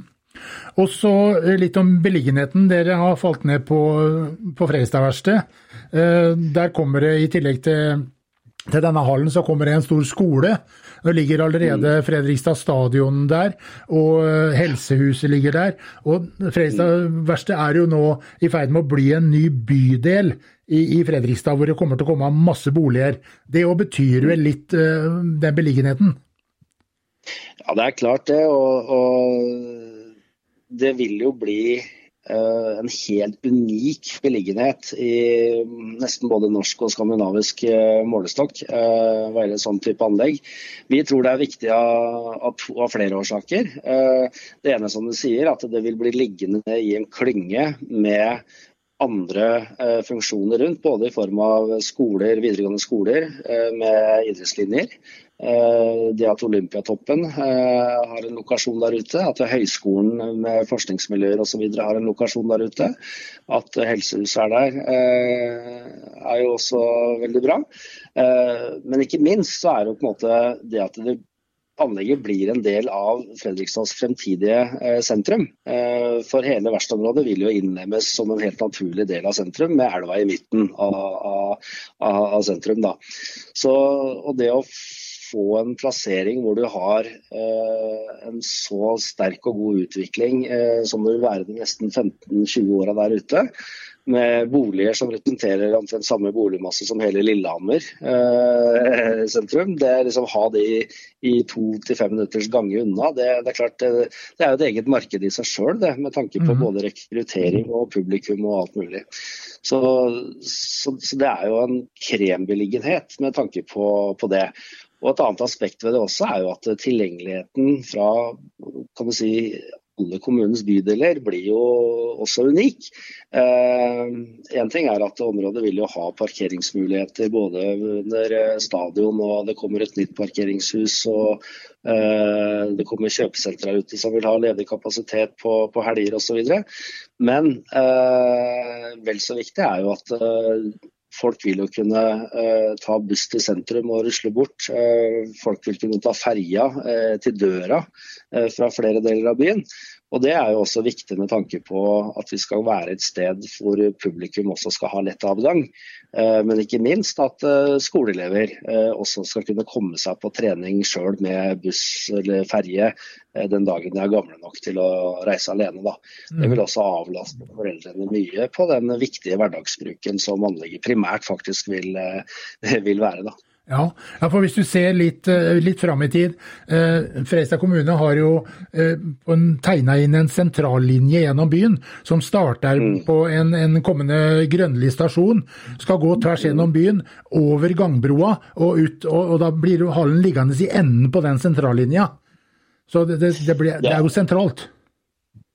Og så litt om beliggenheten. Dere har falt ned på, på Fredrikstad-verkstedet. Der kommer det i tillegg til, til, denne hallen, så kommer det en stor skole. Det ligger allerede mm. Fredrikstad stadion der, og eh, helsehuset ligger der. Og Fredrikstad verste er jo nå i ferd med å bli en ny bydel i, i Fredrikstad, hvor det kommer til å komme masse boliger. Det òg betyr vel litt den beliggenheten? Ja, det er klart det. og, og det vil jo bli en helt unik beliggenhet i nesten både norsk og skandinavisk uh, målestokk uh, hva gjelder sånn type anlegg. Vi tror det er viktig av, av, flere årsaker. det ene som du sier, at det vil bli liggende i en klynge med andre eh, funksjoner rundt, både i form av skoler, videregående skoler eh, med idrettslinjer. Eh, det at Olympiatoppen har en lokasjon der ute, at høyskolen med forskningsmiljøer osv. har en lokasjon der ute. At helsehuset er der, er jo også veldig bra. Men ikke minst så er det på en måte det at det anlegget blir en del av Fredrikstads fremtidige eh, sentrum. Eh, for hele verkstedområdet vil jo innlemmes som en helt naturlig del av sentrum, med elva i midten av, av, av sentrum. Da. Så, og det å få en plassering hvor du har eh, en så sterk og god utvikling eh, som det vil være de nesten 15-20 åra der ute, med boliger som representerer omtrent samme boligmasse som hele Lillehammer eh, (laughs) sentrum. Det er liksom Ha det i, i to til fem minutters gange unna, det, det, er klart, det, det, er jo et eget marked i seg sjøl, med tanke på mm. både rekruttering og publikum og alt mulig. Så, så, så det er jo en krembeliggenhet med tanke på, på det. Og Et annet aspekt ved det også er jo at tilgjengeligheten fra kan du si, alle kommunens bydeler blir jo også unik. Én eh, ting er at området vil jo ha parkeringsmuligheter både under eh, stadion og det kommer et nytt parkeringshus. og eh, Det kommer kjøpesentre ute som vil ha ledig kapasitet på, på helger osv. Men eh, vel så viktig er jo at eh, Folk vil jo kunne eh, ta buss til sentrum og rusle bort. Eh, folk vil kunne ta ferja eh, til døra fra flere deler av byen. Og Det er jo også viktig med tanke på at vi skal være et sted hvor publikum også skal ha lett avgang. Eh, men ikke minst at eh, skoleelever eh, også skal kunne komme seg på trening sjøl med buss eller ferje den dagen de er gamle nok til å reise alene. Da. Det vil også avlaste foreldrene mye på den viktige hverdagsbruken som anlegget primært faktisk vil, (laughs) vil være. da. Ja, ja, for hvis du ser litt, eh, litt fram i tid. Eh, Fredrikstad kommune har jo eh, tegna inn en sentrallinje gjennom byen, som starter mm. på en, en kommende Grønli stasjon. Skal gå tvers gjennom byen, over gangbroa og ut, og, og da blir hallen liggende i enden på den sentrallinja. Så det, det, det, blir, det er jo sentralt.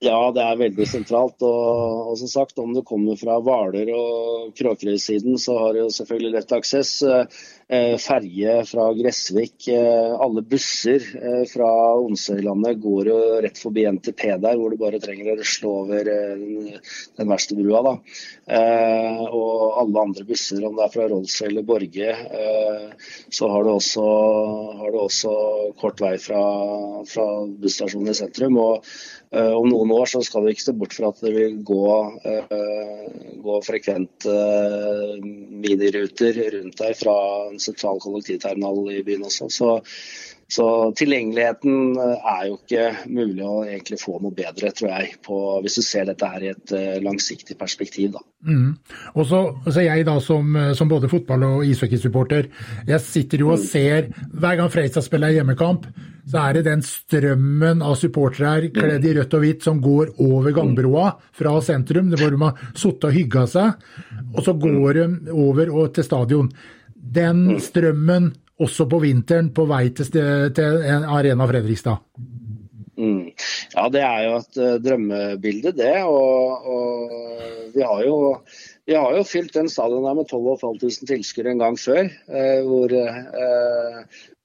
Ja, det er veldig sentralt. Og, og som sagt, om du kommer fra Hvaler og Kråkerøy-siden, så har du selvfølgelig lett aksess. Eh, ferje fra Gressvik. Eh, alle busser eh, fra Onsøylandet går jo rett forbi NTP der, hvor du bare trenger å rusle over den, verste brua. Da. Og alle andre busser, om det er fra Rolls eller Borge, så har du, også, har du også kort vei fra, fra busstasjonen i sentrum. og om noen år så skal vi ikke se bort fra at det vil gå, gå frekvente eh, miniruter rundt der fra en sentral kollektivterminal i byen også. Så, så, tilgjengeligheten er jo ikke mulig å egentlig få noe bedre, tror jeg, på, hvis du ser dette her i et langsiktig perspektiv. Da. Mm. Og så, så jeg da som, som både fotball- og ishockeysupporter, jeg sitter jo og mm. ser hver gang Freistad spiller hjemmekamp så er det den strømmen av supportere kledd i rødt og hvitt som går over gangbroa fra sentrum, hvor de har sittet og hygga seg, og så går de over til stadion. Den strømmen også på vinteren på vei til, til Arena Fredrikstad. Mm. Ja, det er jo et uh, drømmebilde, det. Og, og vi har jo vi har jo fylt den stadionet med 12 500 tilskuere en gang før, eh, hvor, eh,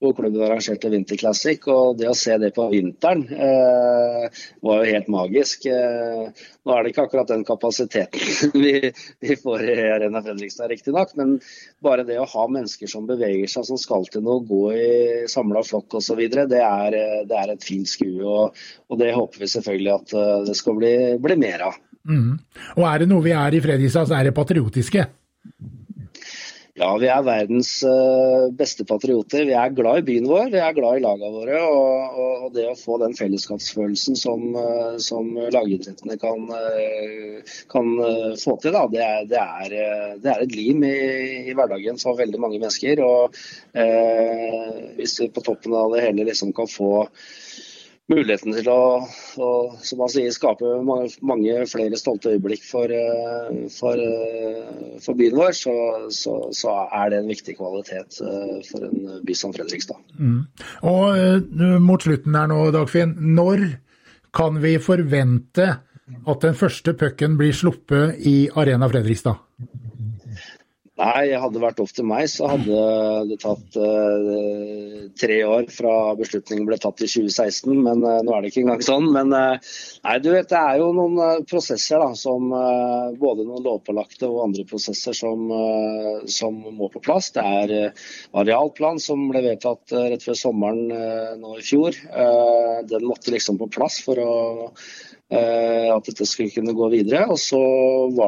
hvor klubben arrangerte vinterklassikk, Og det å se det på vinteren eh, var jo helt magisk. Eh, nå er det ikke akkurat den kapasiteten (laughs) vi, vi får i Arena Fredrikstad, riktignok. Men bare det å ha mennesker som beveger seg, som skal til noe, gå i samla flokk osv., det, er, det er et fint skue. Og, og, det håper vi selvfølgelig at eh, det skal bli, bli mer av. Mm. Og er det noe vi er i Fredrikstad, så er det patriotiske. Ja, vi er verdens uh, beste patrioter. Vi er glad i byen vår, vi er glad i lagene våre. Og, og, det å få den fellesskapsfølelsen som, uh, som lagidrettene kan, uh, kan få til, da, det, er, det, er, det, er, et lim i, i, hverdagen for veldig mange mennesker. Og hvis vi på toppen av det hele liksom kan få muligheten til å, å som man sier, skape mange, mange flere stolte øyeblikk for, eh, for, eh, for byen vår, så, så, så, er det en viktig kvalitet eh, for en by som Fredrikstad. Mm. Og Mot slutten her nå, Dagfinn. Når kan vi forvente at den første pucken blir sluppet i Arena Fredrikstad? Nei, hadde det vært opp til meg, så hadde det tatt uh, tre år fra beslutningen ble tatt i 2016. Men uh, nå er det ikke engang sånn. Men uh, nei, du vet, det er jo noen prosesser da, som Både noen lovpålagte og andre prosesser som, som må på plass. Det er arealplan som ble vedtatt rett før sommeren nå i fjor. Den måtte liksom på plass for å Eh, at dette skulle kunne gå videre. Og så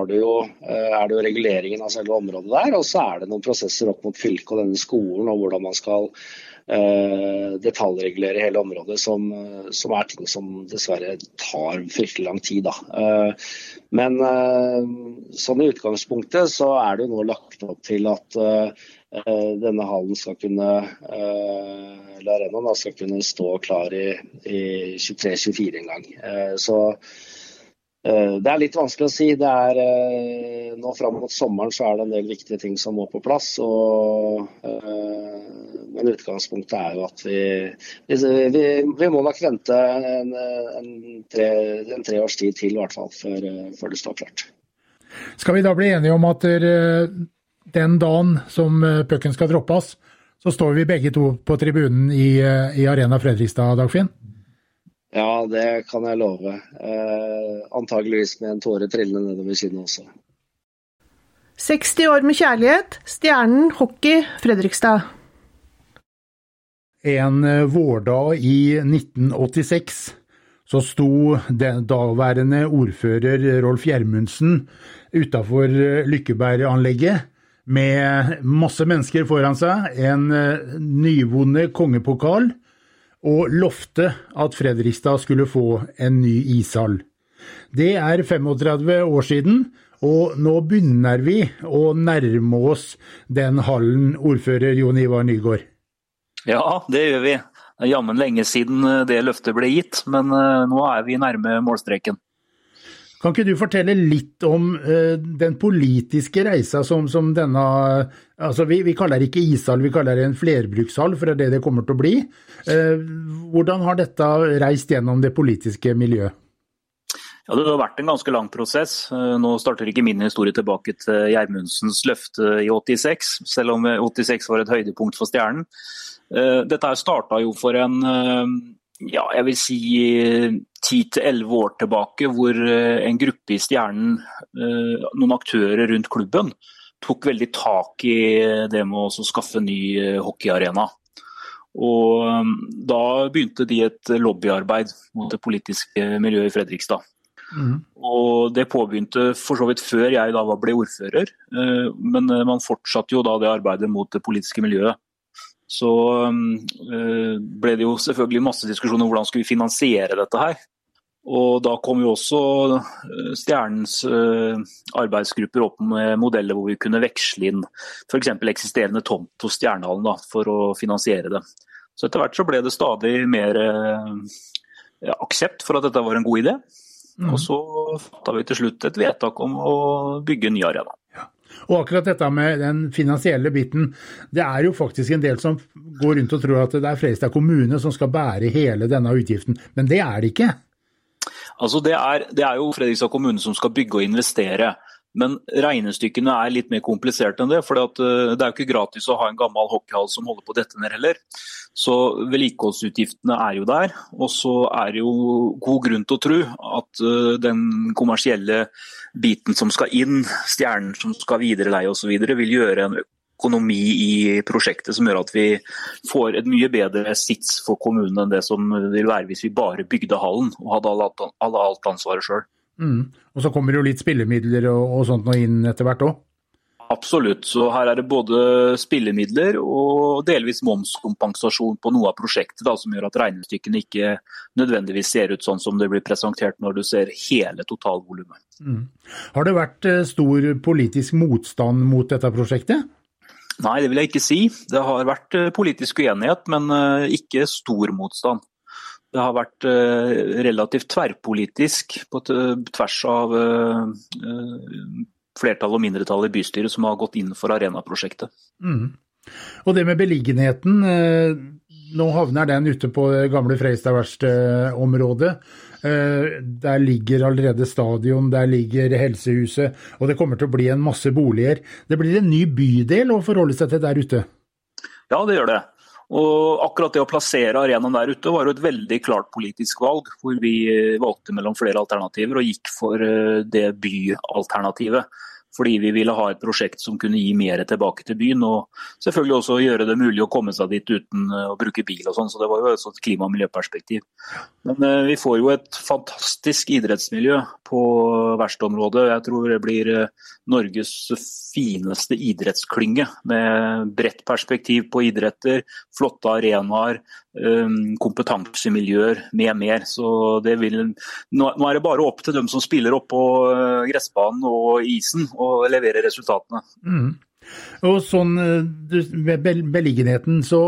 det jo, eh, er det jo reguleringen av selve området der. Og så er det noen prosesser opp mot fylket og denne skolen og hvordan man skal detaljregulere hele området, som, som, er ting som dessverre tar fryktelig lang tid. Da. Uh, men sånn i utgangspunktet så er det jo nå lagt opp til at Eh, denne hallen skal kunne eh, eller arenaen skal kunne stå klar i, i 23-24 en gang. Eh, så det er litt vanskelig å si. Det er, nå Fram mot sommeren så er det en del viktige ting som må på plass. Og, men utgangspunktet er jo at vi, vi, vi må nok vente en, en, tre, en tre års tid til i hvert fall før, før det står klart. Skal vi da bli enige om at den dagen som eh, pucken skal droppes, så står vi begge to på tribunen i, eh, i Arena Fredrikstad, Dagfinn? Ja, det kan jeg love. Eh, antageligvis med en tåre trillende nedover kinnet også. 60 år med kjærlighet, Stjernen hockey Fredrikstad. En eh, vårdag i 1986 så sto den daværende ordfører Rolf Gjermundsen utafor Lykkeberganlegget med masse mennesker foran seg, en eh, nyvunnet kongepokal, og lovte at Fredrikstad skulle få en ny ishall. Det er 35 år siden, og nå begynner vi å nærme oss den hallen, ordfører Jon Ivar Nygaard. Ja, det gjør vi. Det er jammen lenge siden eh, det løftet ble gitt, men eh, nå er vi nærme målstreken. Kan ikke du fortelle litt om uh, den politiske reisa som, som denne altså vi, vi, kaller det ikke ishall, vi kaller det en flerbrukshall, for det er det det kommer til å bli. Uh, hvordan har dette reist gjennom det politiske miljøet? Ja, Det har vært en ganske lang prosess. Eh, nå starter ikke min historie tilbake til Gjermundsens løfte i 86, selv om 86 var et høydepunkt for Stjernen. Dette starta jo for en ja, jeg vil si ti til elleve år tilbake, hvor eh, en gruppe i Stjernen, eh, noen aktører rundt klubben, tok veldig tak i det med å skaffe ny eh, hockeyarena. Og da begynte de et lobbyarbeid mot det politiske miljøet i Fredrikstad. Mm. Og Det påbegynte for så vidt før jeg da ble ordfører, men man fortsatte jo da det arbeidet mot det politiske miljøet så øh, ble det jo selvfølgelig masse diskusjoner om hvordan skulle vi finansiere dette her. Og da kom jo også øh, Stjernens øh, arbeidsgrupper opp med modeller hvor vi kunne veksle inn f.eks. eksisterende tomt hos Stjernehallen da, for å finansiere det. Så etter hvert så ble det stadig mer ja, aksept for at dette var en god idé. Mm. Og så fatta vi til slutt et vedtak om å bygge en ny arena. Og akkurat dette med den finansielle biten, det er jo faktisk en del som går rundt og tror at det er Fredrikstad kommune som skal bære hele denne utgiften, men det er det ikke. Altså det er, det er jo Fredrikstad kommune som skal bygge og investere. Men regnestykkene er litt mer kompliserte enn det. for eh, Det er jo ikke gratis å ha en gammel hockeyhall som holder på å dette ned heller. Så vedlikeholdsutgiftene er jo der. Og så er det jo god grunn til å tro at eh, den kommersielle biten som skal inn, stjernen som skal videreleie osv., vil gjøre en økonomi i prosjektet som gjør at vi får et mye bedre sits for kommunen enn det som vil være hvis vi bare bygde hallen og hadde alt ansvaret sjøl. Mm. Og så kommer det jo litt spillemidler og, og sånt nå inn etter hvert òg? Absolutt. Så her er det både spillemidler og delvis momskompensasjon på noe av prosjektet, da, som gjør at regnestykkene ikke nødvendigvis ser ut sånn som det blir presentert når du ser hele totalvolumet. Mm. Har det vært eh, stor politisk motstand mot dette prosjektet? Nei, det vil jeg ikke si. Det har vært eh, politisk uenighet, men eh, ikke stor motstand. Det har vært eh, relativt tverrpolitisk på tvers av eh, flertall og mindretall i bystyret som har gått inn for Arena-prosjektet. Mm. Og det med beliggenheten, eh, nå havner den ute på det gamle Freistad-verkstedområdet. Der ligger allerede stadion, der ligger helsehuset, og det kommer til å bli en masse boliger. Det blir en ny bydel å forholde seg til der ute? Ja, det gjør det. Og akkurat det å plassere arenaen der ute var jo et veldig klart politisk valg, hvor vi valgte mellom flere alternativer og gikk for eh, det byalternativet. Fordi vi ville ha et prosjekt som kunne gi mer tilbake til byen. Og selvfølgelig også gjøre det mulig å komme seg dit uten eh, å bruke bil og sånn. Så det var jo også et klima- og miljøperspektiv. Men eh, vi får jo et fantastisk idrettsmiljø på verkstedområdet. Jeg tror det blir eh, Norges fineste idrettsklynge. Med bredt perspektiv på idretter, flotte arenaer, kompetansemiljøer med mer. Så det vil, nå er det bare opp til dem som spiller opp på gressbanen og isen levere resultatene. Mm. Og sånn, Med beliggenheten så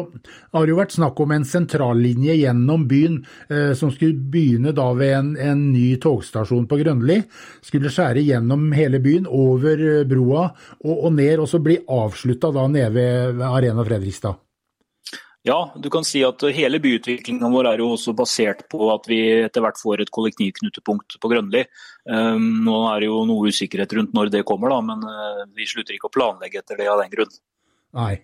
har det jo vært snakk om en sentrallinje gjennom byen eh, som skulle begynne da ved en, en ny togstasjon på Grønli. Skulle skjære gjennom hele byen, over broa og, og ned, og så bli avslutta nede ved Arena Fredrikstad. Ja, du kan si at hele byutviklingen vår er jo også basert på at vi etter hvert får et kollektivknutepunkt på Grønli. Ehm, nå er det jo noe usikkerhet rundt når det kommer, da, men eh, vi slutter ikke å planlegge etter det av den grunn. Nei.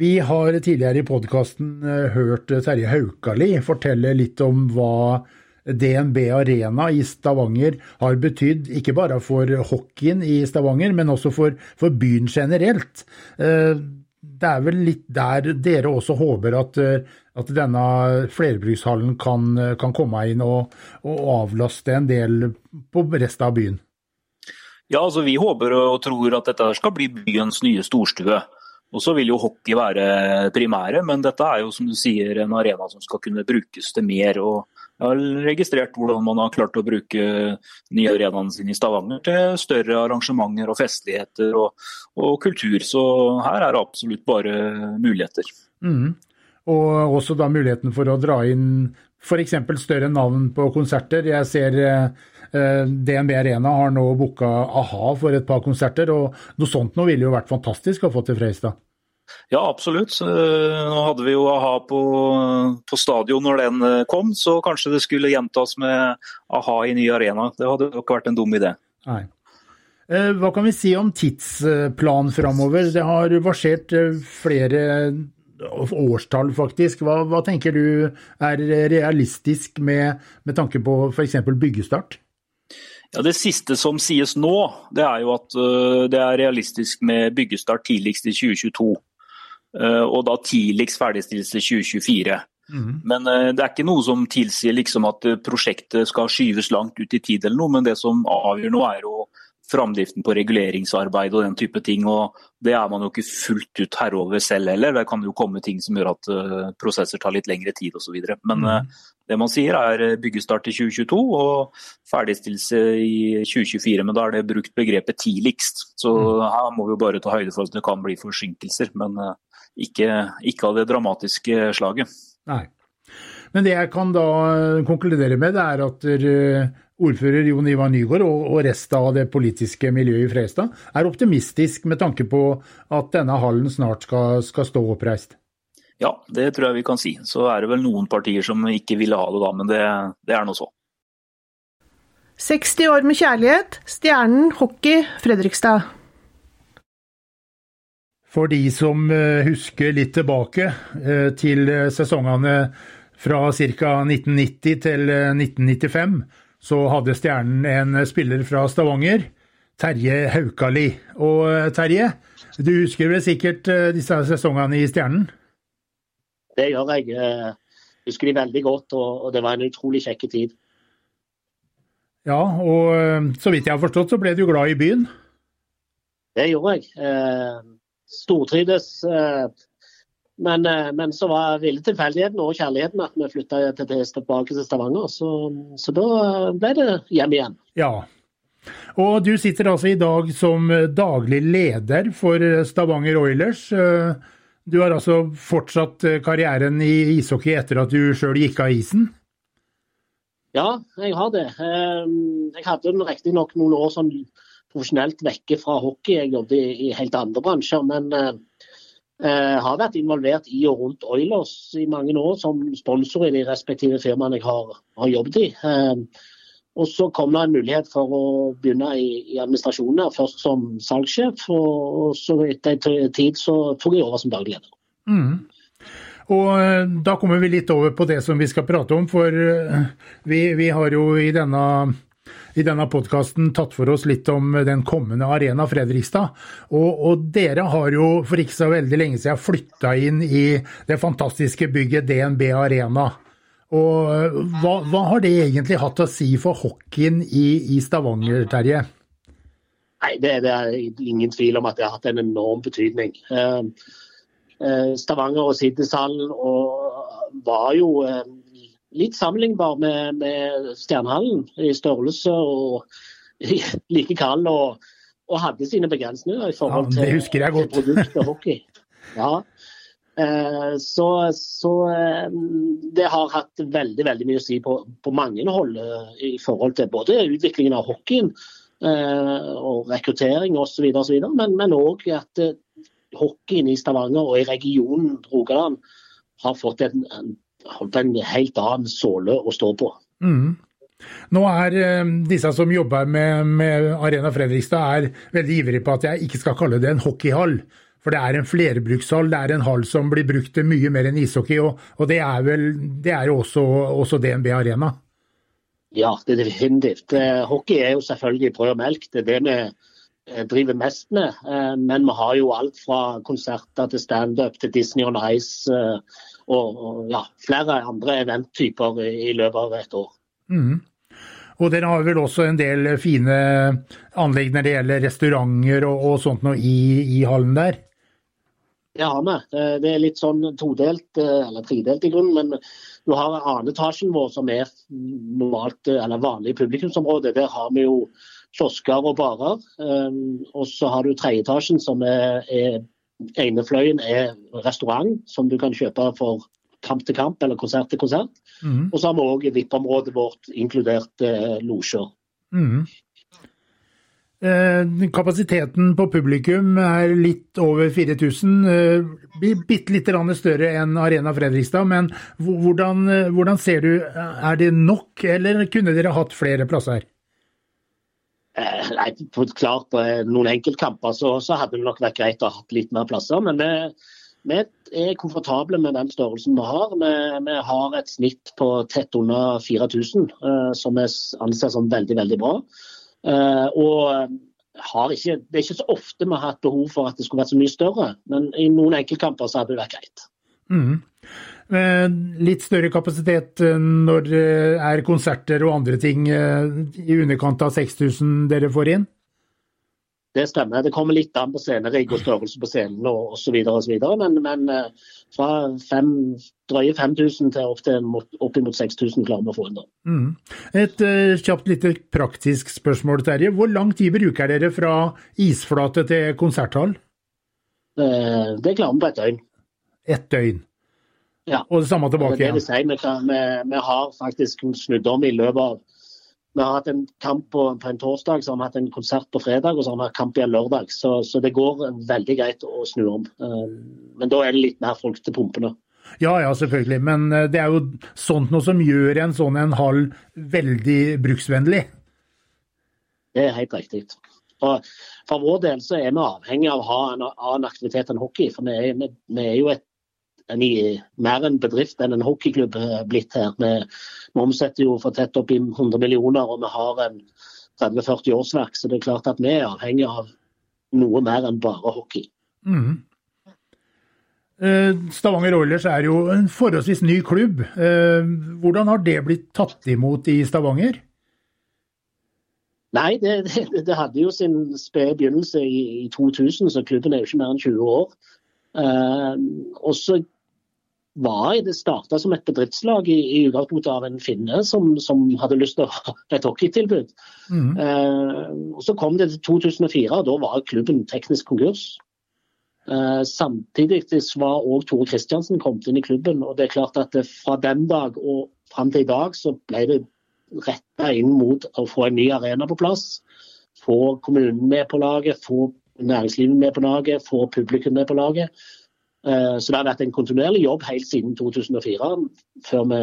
Vi har tidligere i podkasten eh, hørt Terje Haukali fortelle litt om hva DNB Arena i Stavanger har betydd, ikke bare for hockeyen i Stavanger, men også for, for byen generelt. Eh, det er vel litt der dere også håper at, eh, at denne flerbrukshallen kan, eh, kan, komme inn og, og, avlaste en del på resten av byen? Ja, altså Vi håper og tror at dette skal bli byens nye storstue. Og Så vil jo hockey være primære, men dette er jo som du sier en arena som skal kunne brukes til mer. og jeg har registrert hvordan man har klart å bruke nye arenaene sine i Stavanger til større arrangementer og festligheter og, og kultur. Så her er det absolutt bare muligheter. Mm. Og også da muligheten for å dra inn f.eks. større navn på konserter. Jeg ser eh, DNB Arena har nå booka a-ha for et par konserter, og noe sånt nå ville jo vært fantastisk å få til Freistad. Ja, absolutt. Nå hadde vi jo a-ha på, på, stadion når den eh, kom, så kanskje det skulle gjentas med a-ha i ny arena. Det hadde nok vært en dum idé. Nei. Eh, hva kan vi si om tidsplan framover? Det har versert eh, flere årstall, faktisk. Hva, hva, tenker du er realistisk med, med tanke på f.eks. byggestart? Ja, Det siste som sies nå, det er jo at det er realistisk med byggestart tidligst i 2022. Eh, og da tidligst ferdigstillelse 2024. Mm. Men eh, det er ikke noe som tilsier liksom at eh, prosjektet skal skyves langt ut i tid, eller noe, men det som avgjør nå er jo framdriften på reguleringsarbeid og den type ting. og Det er man jo ikke fullt ut herre over selv heller. Det kan jo komme ting som gjør at prosesser tar litt lengre tid osv. Men mm. det man sier er byggestart i 2022 og ferdigstillelse i 2024. Men da er det brukt begrepet tidligst. Så mm. her må vi jo bare ta høyde for at det kan bli forsinkelser. Men ikke, ikke av det dramatiske slaget. Nei. Men det jeg kan da konkludere med, det er at eh, ordfører Jon Ivar Nygaard og resten av det politiske miljøet i Frestad er optimistisk med tanke på at denne hallen snart skal, skal stå oppreist. Ja, det tror jeg vi kan si. Så er det vel noen partier som ikke ville ha det da, men det, det er nå så. 60 år med kjærlighet, Stjernen hockey Fredrikstad. For de som eh, husker litt tilbake eh, til eh, sesongene fra ca. 1990 til 1995, så hadde Stjernen en spiller fra Stavanger, Terje Haukali. Og Terje, du husker vel sikkert disse sesongene i Stjernen? Det gjør jeg. Jeg husker de veldig godt, og det var en utrolig kjekk tid. Ja, og så vidt jeg har forstått, så ble du glad i byen? Det gjorde jeg stortrivdes. Eh, men, eh, men, så var ville tilfeldigheten og kjærligheten at vi flytta tilbake til Stavanger. Så, så, da ble det hjem igjen. Ja. Og du sitter altså i dag som daglig leder for Stavanger Oilers. Du har altså fortsatt karrieren i ishockey etter at du sjøl gikk av isen? Ja, jeg har det. Eh, jeg hadde riktignok noen år som sånn profesjonelt vekke fra hockey. Jeg jobbet i, i helt andre bransjer. Men eh, eh, har vært involvert i og rundt Oilers i mange år som sponsor i de respektive firmaene jeg har, har jobbet i. Eh, Og så kom det en mulighet for å begynne i, i administrasjonen, her, først som salgssjef. Og, og så etter en tid så tok jeg over som daglig leder. Mm. Og eh, da kommer vi litt over på det som vi skal prate om, for eh, vi, vi har jo i denne i denne podkasten tatt for oss litt om den kommende Arena Fredrikstad. Og, og, dere har jo for ikke så veldig lenge siden flytta inn i det fantastiske bygget DNB Arena. Og eh, hva, hva, har det egentlig hatt å si for hockeyen i, i Stavanger, Terje? Nei, det, det, er ingen tvil om at det har hatt en enorm betydning. Eh, eh, Stavanger og Siddishallen var jo litt sammenlignbar med, med Stjernehallen i størrelse og (laughs) like kald. Og, og, hadde sine begrensninger i forhold ja, det jeg godt. til produkt og hockey. Ja. Eh, så, så eh, det har hatt veldig veldig mye å si på, på mange hold eh, i forhold til både utviklingen av hockeyen og rekruttering osv., men, men òg at hockeyen i Stavanger og i regionen Rogaland har fått en, en holdt en helt annen såle å stå på. Mm. Nå er eh, disse som jobber med, med, Arena Fredrikstad er veldig ivrige på at jeg ikke skal kalle det en hockeyhall. For det er en flerbrukshall, det er en hall som blir brukt til mye mer enn ishockey. Og, og det er vel det er jo også, også DNB Arena? Ja, det er definitivt. Eh, hockey er jo selvfølgelig brød og melk. Det er det vi eh, driver mest med. Men vi har jo alt fra konserter til standup til Disney on Ice og, og ja, flere andre eventtyper i løpet av et år. Mm. Og dere har vel også en del fine anlegg når det gjelder restauranter og, og sånt noe i, i, hallen der? Det har vi. Det er litt sånn todelt, eh, eller tredelt i grunnen. Men du har annen vår som er normalt, eller vanlig publikumsområde. Der har vi jo kiosker og barer. Um, og så har du tredjeetasjen som er, er ene fløyen er restaurant, som du kan kjøpe for kamp til kamp eller konsert til konsert. Mm. Og så har vi òg VIP-området vårt inkludert eh, losjer. Mm. Eh, kapasiteten på publikum er litt over 4000. Eh, bitte litt større enn Arena Fredrikstad. Men hvordan, eh, hvordan ser du, er det nok, eller kunne dere hatt flere plasser? Eh, nei, klart På noen enkeltkamper så, så, hadde det nok vært greit å ha litt mer plasser. Men vi, vi, er komfortable med den størrelsen vi har. Vi, vi har et snitt på tett under 4000, eh, som vi anser som veldig, veldig bra. Eh, og ikke, det er ikke så ofte vi har hatt behov for at det skulle vært så mye større, men i noen enkeltkamper så hadde det vært greit. Mm. Eh, litt større kapasitet eh, når det er konserter og andre ting eh, i underkant av 6000 dere får inn? Det stemmer. Det kommer litt an på scenerigg og størrelse på scenen osv. Men, men fra fem, drøye 5000 til opp til oppimot 6000 klarer vi å få inn. Mm. Et uh, kjapt lite praktisk spørsmål, Terje. Hvor lang tid bruker dere fra isflate til konserthall? Uh, det klarer vi på et døgn. Et døgn? Ja. Og det samme tilbake igjen. Det vil si, vi, vi, har faktisk snudd om i løpet av Vi har hatt en kamp på, på, en torsdag, så har vi hatt en konsert på fredag og så har vi hatt kamp igjen lørdag. Så, så, det går veldig greit å snu om. Um, men da er det litt mer folk til pumpene. Ja, ja, selvfølgelig. Men uh, det er jo sånt noe som gjør en sånn en hall veldig bruksvennlig. Det er helt riktig. Og for vår del så er vi avhengig av å ha en annen aktivitet enn hockey. For vi er, vi, vi er jo et en, mer en bedrift enn en hockeyklubb blitt her. Vi, vi omsetter jo for tett opp i 100 millioner, og vi har en 30-40 årsverk. Så det er klart at vi er avhengig av noe mer enn bare hockey. Mm. Stavanger Oilers er jo en forholdsvis ny klubb. Eh, hvordan har det blitt tatt imot i Stavanger? Nei, det, det, det hadde jo sin spede begynnelse i, i, 2000, så klubben er jo ikke mer enn 20 år. Uh, og så var det starta som et bedriftslag i, i utgangspunktet av en finne som, som, hadde lyst til å ha et hockeytilbud. Mm. Eh, Så kom det til 2004, og da var klubben teknisk konkurs. Eh, samtidig var òg Tore Kristiansen kommet inn i klubben. og det er klart at Fra den dag og fram til i dag så ble det retta inn mot å få en ny arena på plass. Få kommunen med på laget, få næringslivet med på laget, få publikum med på laget. Eh, så det har vært en kontinuerlig jobb helt siden 2004, før vi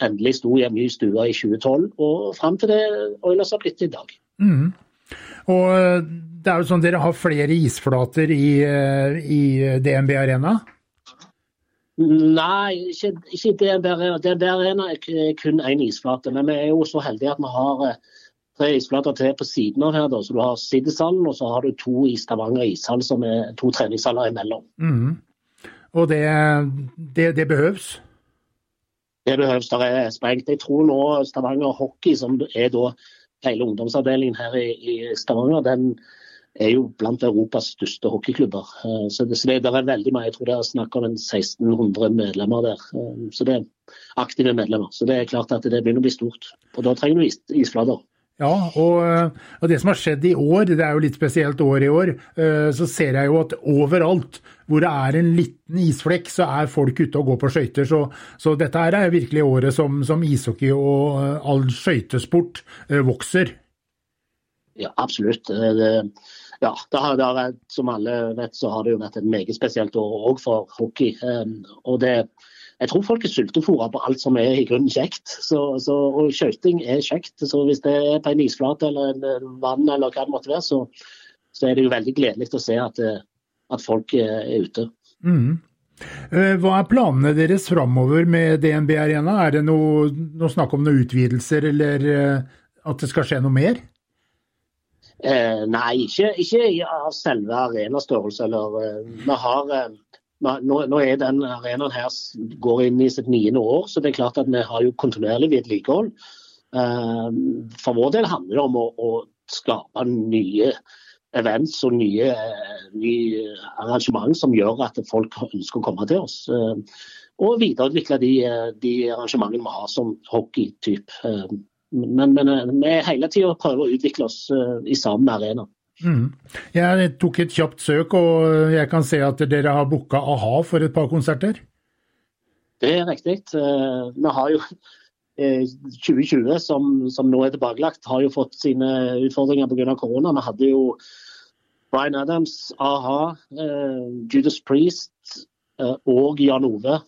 endelig sto hjemme i stua i 2012, og fram til det Oilers har blitt i dag. Mm. Og eh, det er jo sånn dere har flere isflater i, eh, i DNB Arena? Nei, ikke, ikke DNB Arena. DNB Arena er kun én isflate. Men vi er jo så heldige at vi har tre isflater til på siden av her. Da. Så du har Siddishallen, og så har du to i Stavanger ishall, som er to treningshaller imellom. Mm. Og det, det, det behøves? Det behøves. Der er sprengt. Jeg tror nå Stavanger Hockey, som er da hele ungdomsavdelingen her i, i Stavanger, den er jo blant Europas største hockeyklubber. Eh, så det, det, det er veldig mye. Jeg tror det er snakk om 1600 medlemmer der. Eh, så det er aktive medlemmer. Så det er klart at det begynner å bli stort. Og da trenger du is, isflater. Ja, og, og, det som har skjedd i år, det er jo litt spesielt år i år, eh, så ser jeg jo at overalt hvor det er en liten isflekk, så er folk ute og går på skøyter. Så, så, dette her er virkelig året som, som ishockey og all skøytesport vokser. Ja, absolutt. Det, ja, det har, det har, som alle vet, så har det jo vært et meget spesielt år òg for hockey. Og det, jeg tror folk er sultefòra på alt som er i grunnen kjekt. Så, så, og skøyting er kjekt. Så hvis det er på en isflate eller en vann eller hva det måtte være, så, så er det jo veldig gledelig å se at, at folk er ute. Mm. Hva er planene deres framover med DNB Arena? Er det noe, noe snakk om noen utvidelser, eller at det skal skje noe mer? Eh, nei, ikke, ikke av selve arenastørrelse. Eller, eh, vi har, eh, nå, nå, er den arenaen her går inn i sitt niende år, så det er klart at vi har jo kontinuerlig vedlikehold. Eh, for vår del handler det om å, å skape nye events og nye, nye, arrangement som gjør at folk ønsker å komme til oss. Eh, og videreutvikle de, de arrangementene vi har som hockeytype. Men, men vi vi hele tida prøver å utvikle oss uh, i samme arena. Mm. Jeg tok et kjapt søk, og jeg kan se at dere har booka a-ha for et par konserter? Det er riktig. Uh, vi har jo 2020, som, som, nå er tilbakelagt, har jo fått sine utfordringer pga. korona. Vi hadde jo Bryan Adams, a-ha, Judas Priest og Jan Ove,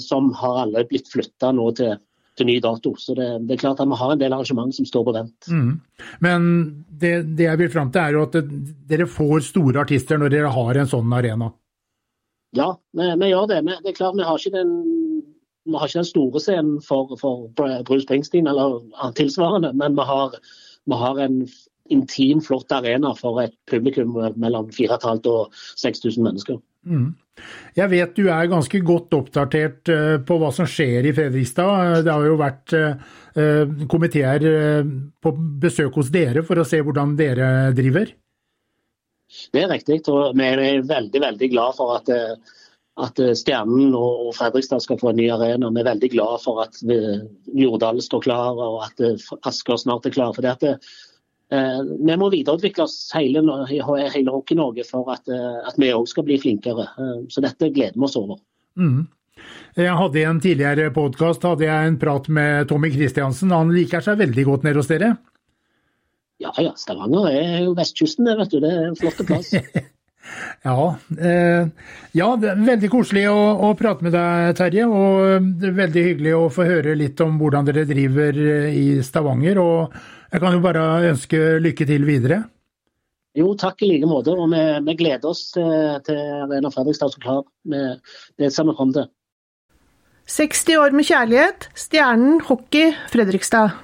som har alle blitt flytta nå til til ny dato. Så det, det, er klart at vi har en del arrangement som står på vent. Mm. Men det, det, jeg vil fram til er jo at dere får store artister når dere har en sånn arena? Ja, vi, vi gjør det. Vi, det er klart vi har ikke den, har ikke den store scenen for, for, Bruce Springsteen eller tilsvarende, men vi har, vi har en intim, flott arena for et publikum mellom 4500 og 6000 mennesker. Mm. Jeg vet du er ganske godt oppdatert eh, på hva som skjer i Fredrikstad. Det har jo vært eh, komiteer eh, på besøk hos dere for å se hvordan dere driver? Det er riktig. og Vi er veldig veldig glad for at, at Stjernen og Fredrikstad skal få en ny arena. Vi er veldig glad for at Jordal står klar og at Asker snart er klar. for det at Eh, vi må videreutvikle oss hele, hele Hockey-Norge for at, eh, at vi òg skal bli flinkere. Eh, så dette gleder vi oss over. Mm. Jeg hadde I en tidligere podkast en prat med Tommy Kristiansen. Han liker seg veldig godt nede hos dere? Ja ja, Stavanger er jo vestkysten, vet du. Det er en flott plass. (laughs) ja, eh, ja, veldig koselig å, å, prate med deg, Terje. Og veldig hyggelig å få høre litt om hvordan dere driver i Stavanger. og jeg kan jo bare ønske lykke til videre. Jo, takk i like måte. Og vi, vi gleder oss til, til Arena Fredrikstad så klar. Det ser vi fram til. 60 år med kjærlighet. Stjernen hockey Fredrikstad.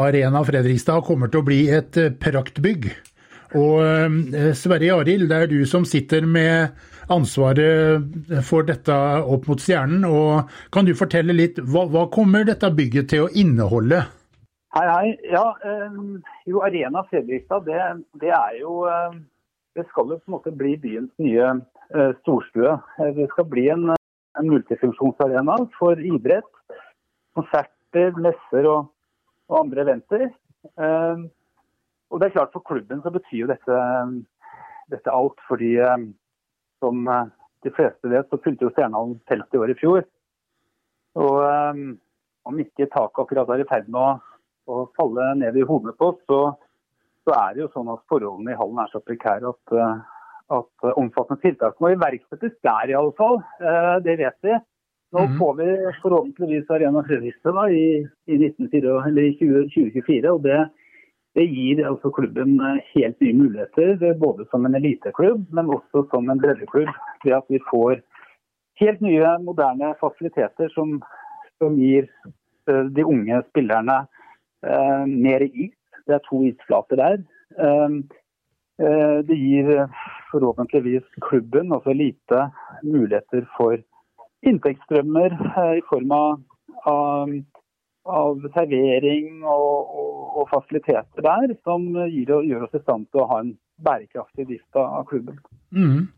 Arena Fredrikstad kommer til å bli et eh, praktbygg. Og eh, Sverre Arild, det er du som sitter med ansvaret for dette opp mot Stjernen. og Kan du fortelle litt, hva, hva kommer dette bygget til å inneholde? Hei, hei. Ja, um, jo, Arena Fredrikstad, det, det, er jo um, Det skal jo på en måte bli byens nye uh, storstue. Det skal bli en, en, multifunksjonsarena for idrett, konserter, messer og, og andre eventer. Og det er klart For klubben så betyr jo dette, dette alt, fordi som de fleste vet, så fylte jo Stjernan 50 år i fjor. Og om ikke taket akkurat er i ferd med å å falle ned i hodet på så, så, er det jo sånn at forholdene i hallen er så prekære at, eh, at omfattende tiltak må iverksettes der, i alle fall. Eh, det vet vi. Nå Mhm. får vi forhåpentligvis Arena Fredrikstad i, i, 1904, eller 2024. og det, det gir altså klubben eh, helt nye muligheter, er både som en eliteklubb, men også som en breddeklubb. Ved at vi får helt nye, moderne fasiliteter som, som gir eh, de unge spillerne eh, mer is. Det er to isflater der. Uh, uh, det gir forhåpentligvis klubben, også lite, muligheter for inntektsstrømmer i form av, av, av servering og, og, og fasiliteter der, som gir, gjør oss i stand til å ha en bærekraftig drift av klubben. Mm.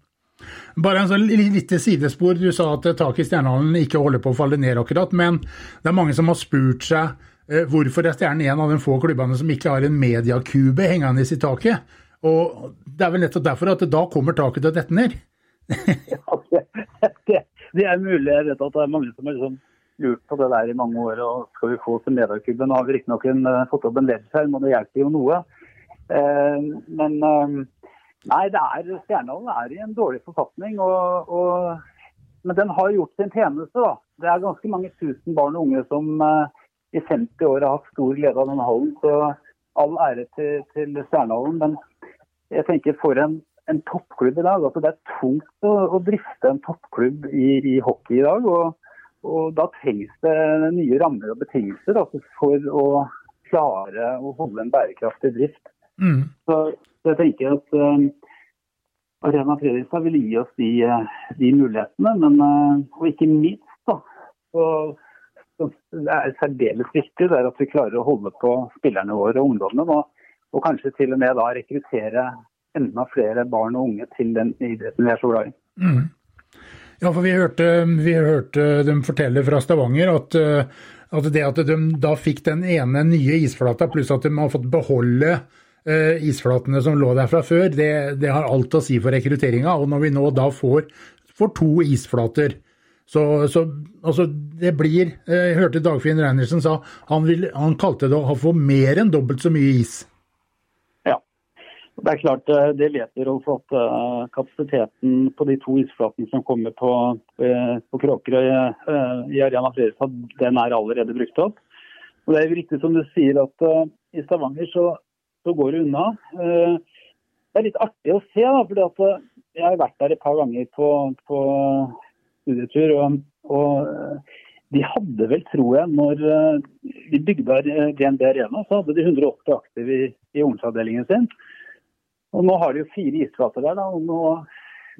Bare en sånn li- lite sidespor. Du sa at taket i Stjernehallen ikke holder på å falle ned akkurat, men det er mange som har spurt seg hvorfor er Stjernen en av de få klubbene som ikke har en mediakube hengende i taket. Og det er vel nettopp derfor at da kommer taket til å dette ned. Det, er mulig. Jeg vet at det er mange som har liksom lurt på det der i mange år. og Skal vi få til mediakuben? Nå har vi riktignok eh, fått opp en LED-skjerm, og det hjelper jo noe. Eh, men eh, nei, det er, Stjernehallen er i en dårlig forfatning. Og, og, men den har gjort sin tjeneste. da. Det er ganske mange tusen barn og unge som eh, i 50 år har hatt stor glede av denne hallen. Så all ære til, til Stjernehallen. Men jeg tenker for en, en toppklubb i dag. altså Det er tungt å, å drifte en toppklubb i, i hockey i dag. og, og Da trengs det nye rammer og betingelser altså, for å klare å holde en bærekraftig drift. Mm. Så, jeg tenker at um, Arena Fredrikstad vil gi oss de, eh, de mulighetene. Men, eh, og ikke minst, da, så det er særdeles viktig det er at vi klarer å holde på spillerne våre og ungdommene. Og, og kanskje til og med da rekruttere enda flere barn og unge til den idretten vi er så glad i. Mm. Ja, for vi hørte, vi hørte dem fortelle fra Stavanger at, eh, at det at de da fikk den ene nye isflata, pluss at de har fått beholde eh, isflatene som lå der fra før, det, det har alt å si for rekrutteringa. Og når vi nå da får, får to isflater, så, så altså det blir eh, Jeg hørte Dagfinn Reinertsen sa han, vil, han kalte det å få mer enn dobbelt så mye is. Ja. Det er klart, eh, det leter Rolf, at eh, kapasiteten på de to isflatene som kommer på, på Kråkerøy i Arena Fredrikstad, den er allerede brukt opp. Og Det er jo riktig som du sier at i Stavanger så, så går det unna. Det er litt artig å se, da, eh, jeg har vært der et par ganger på, på studietur. og, og eh, de hadde vel, tror jeg, når de vi bygde eh, DNB Arena, så hadde de 180 aktive i, i ungdomsavdelingen sin. Og nå har de jo fire isflater der, da, og nå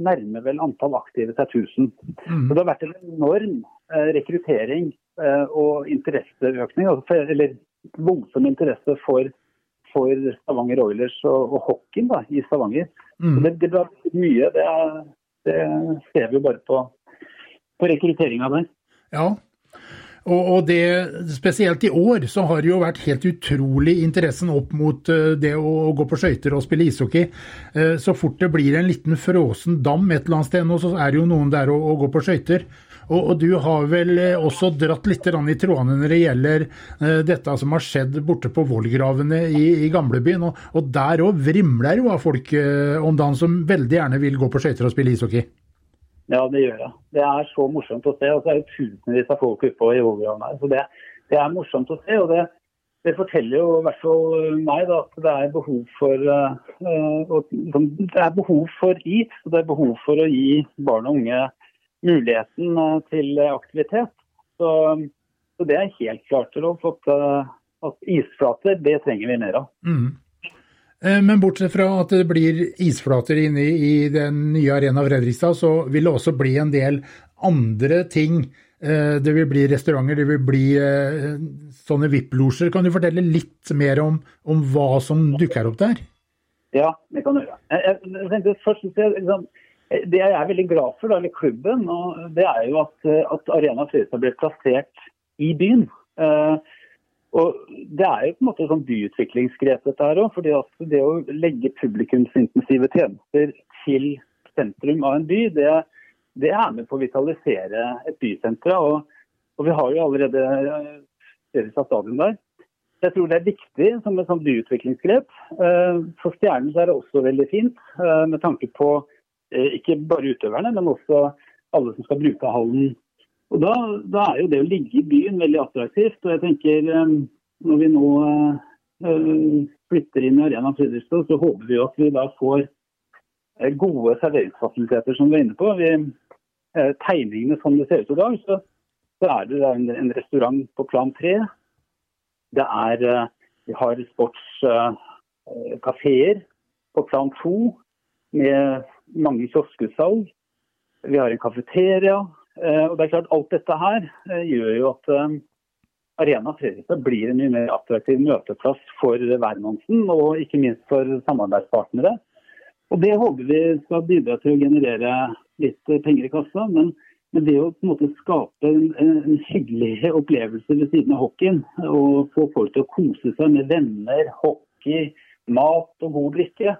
nærmer vel antall aktive seg 1000. Mm. Så det har vært en enorm eh, rekruttering eh, og interesseøkning, altså, eller voldsom interesse for, for Stavanger Oilers og, og hockeyen da, i Stavanger. Mm. Det, det mye. Det, det ser vi jo bare på, på rekrutteringa der. Ja, og, det, spesielt i år så har det jo vært helt utrolig interessen opp mot eh, det å, gå på skøyter og spille ishockey. Eh, Så fort det blir en liten frosen dam et eller annet sted nå, så er det jo noen der å, å gå på skøyter. Og, og du har vel eh, også dratt litt i trådene når det gjelder dette som har skjedd borte på vollgravene i, i gamlebyen. Og, og der òg vrimler jo av folk om dagen som veldig gjerne vil gå på skøyter og spille ishockey. Ja, det gjør jeg. Det er så morsomt å se. og så er det tusenvis av folk ute i overgraven her. Så det, det er morsomt å se. og det, det forteller jo i hvert fall meg da, at det er behov for uh, og det er behov for is. Og det er behov for å gi barn og unge muligheten eh, til aktivitet. Så, så det er helt klart Rolf, at, eh, at isflater det trenger vi mer av. Mm. Eh, Men bortsett fra at det blir isflater inne i den nye Arena Fredrikstad, så vil det også bli en del andre ting. Eh, Det vil bli restauranter, det vil bli eh, sånne VIP-losjer. Kan du fortelle litt mer om, om hva som dukker opp der? Ja, det kan du gjøre. Jeg, jeg, først, liksom, det jeg er veldig glad for, da, eller klubben, det er jo at, at Arena Fredrikstad ble plassert i byen. Eh, og Det er jo på en måte sånn byutviklingsgrep dette her òg. det å legge publikumsintensive tjenester til sentrum av en by, det, det er med på å vitalisere et bysenter. Og, og vi har jo allerede eh, Fredrikstad stadion der. Jeg tror det er viktig som et sånn byutviklingsgrep. Eh, For Stjernen er det også veldig fint, eh, med tanke på eh, ikke bare utøverne, men også alle som skal bruke hallen. Og da, da, er jo det å ligge i byen veldig attraktivt. Og jeg tenker når vi nå flytter inn i Arena Fredrikstad, så håper vi at vi da får gode serveringsfasiliteter, som vi er inne på. Vi, tegningene som det ser ut i dag, så, så er det en, en, restaurant på plan tre. Det er Vi har sportskafeer på plan to med mange kioskesalg. Vi har en kafeteria. Eh, og det er klart Alt dette her eh, gjør jo at eh, Arena Fredrikstad blir en mye mer attraktiv møteplass for hvermannsen, og ikke minst for samarbeidspartnere. Og Det håper vi skal bidra til å generere litt penger i kassa. Men, det å på en måte skape en, en, hyggelig opplevelse ved siden av hockeyen, og få folk til å kose seg med venner, hockey, mat og god drikke,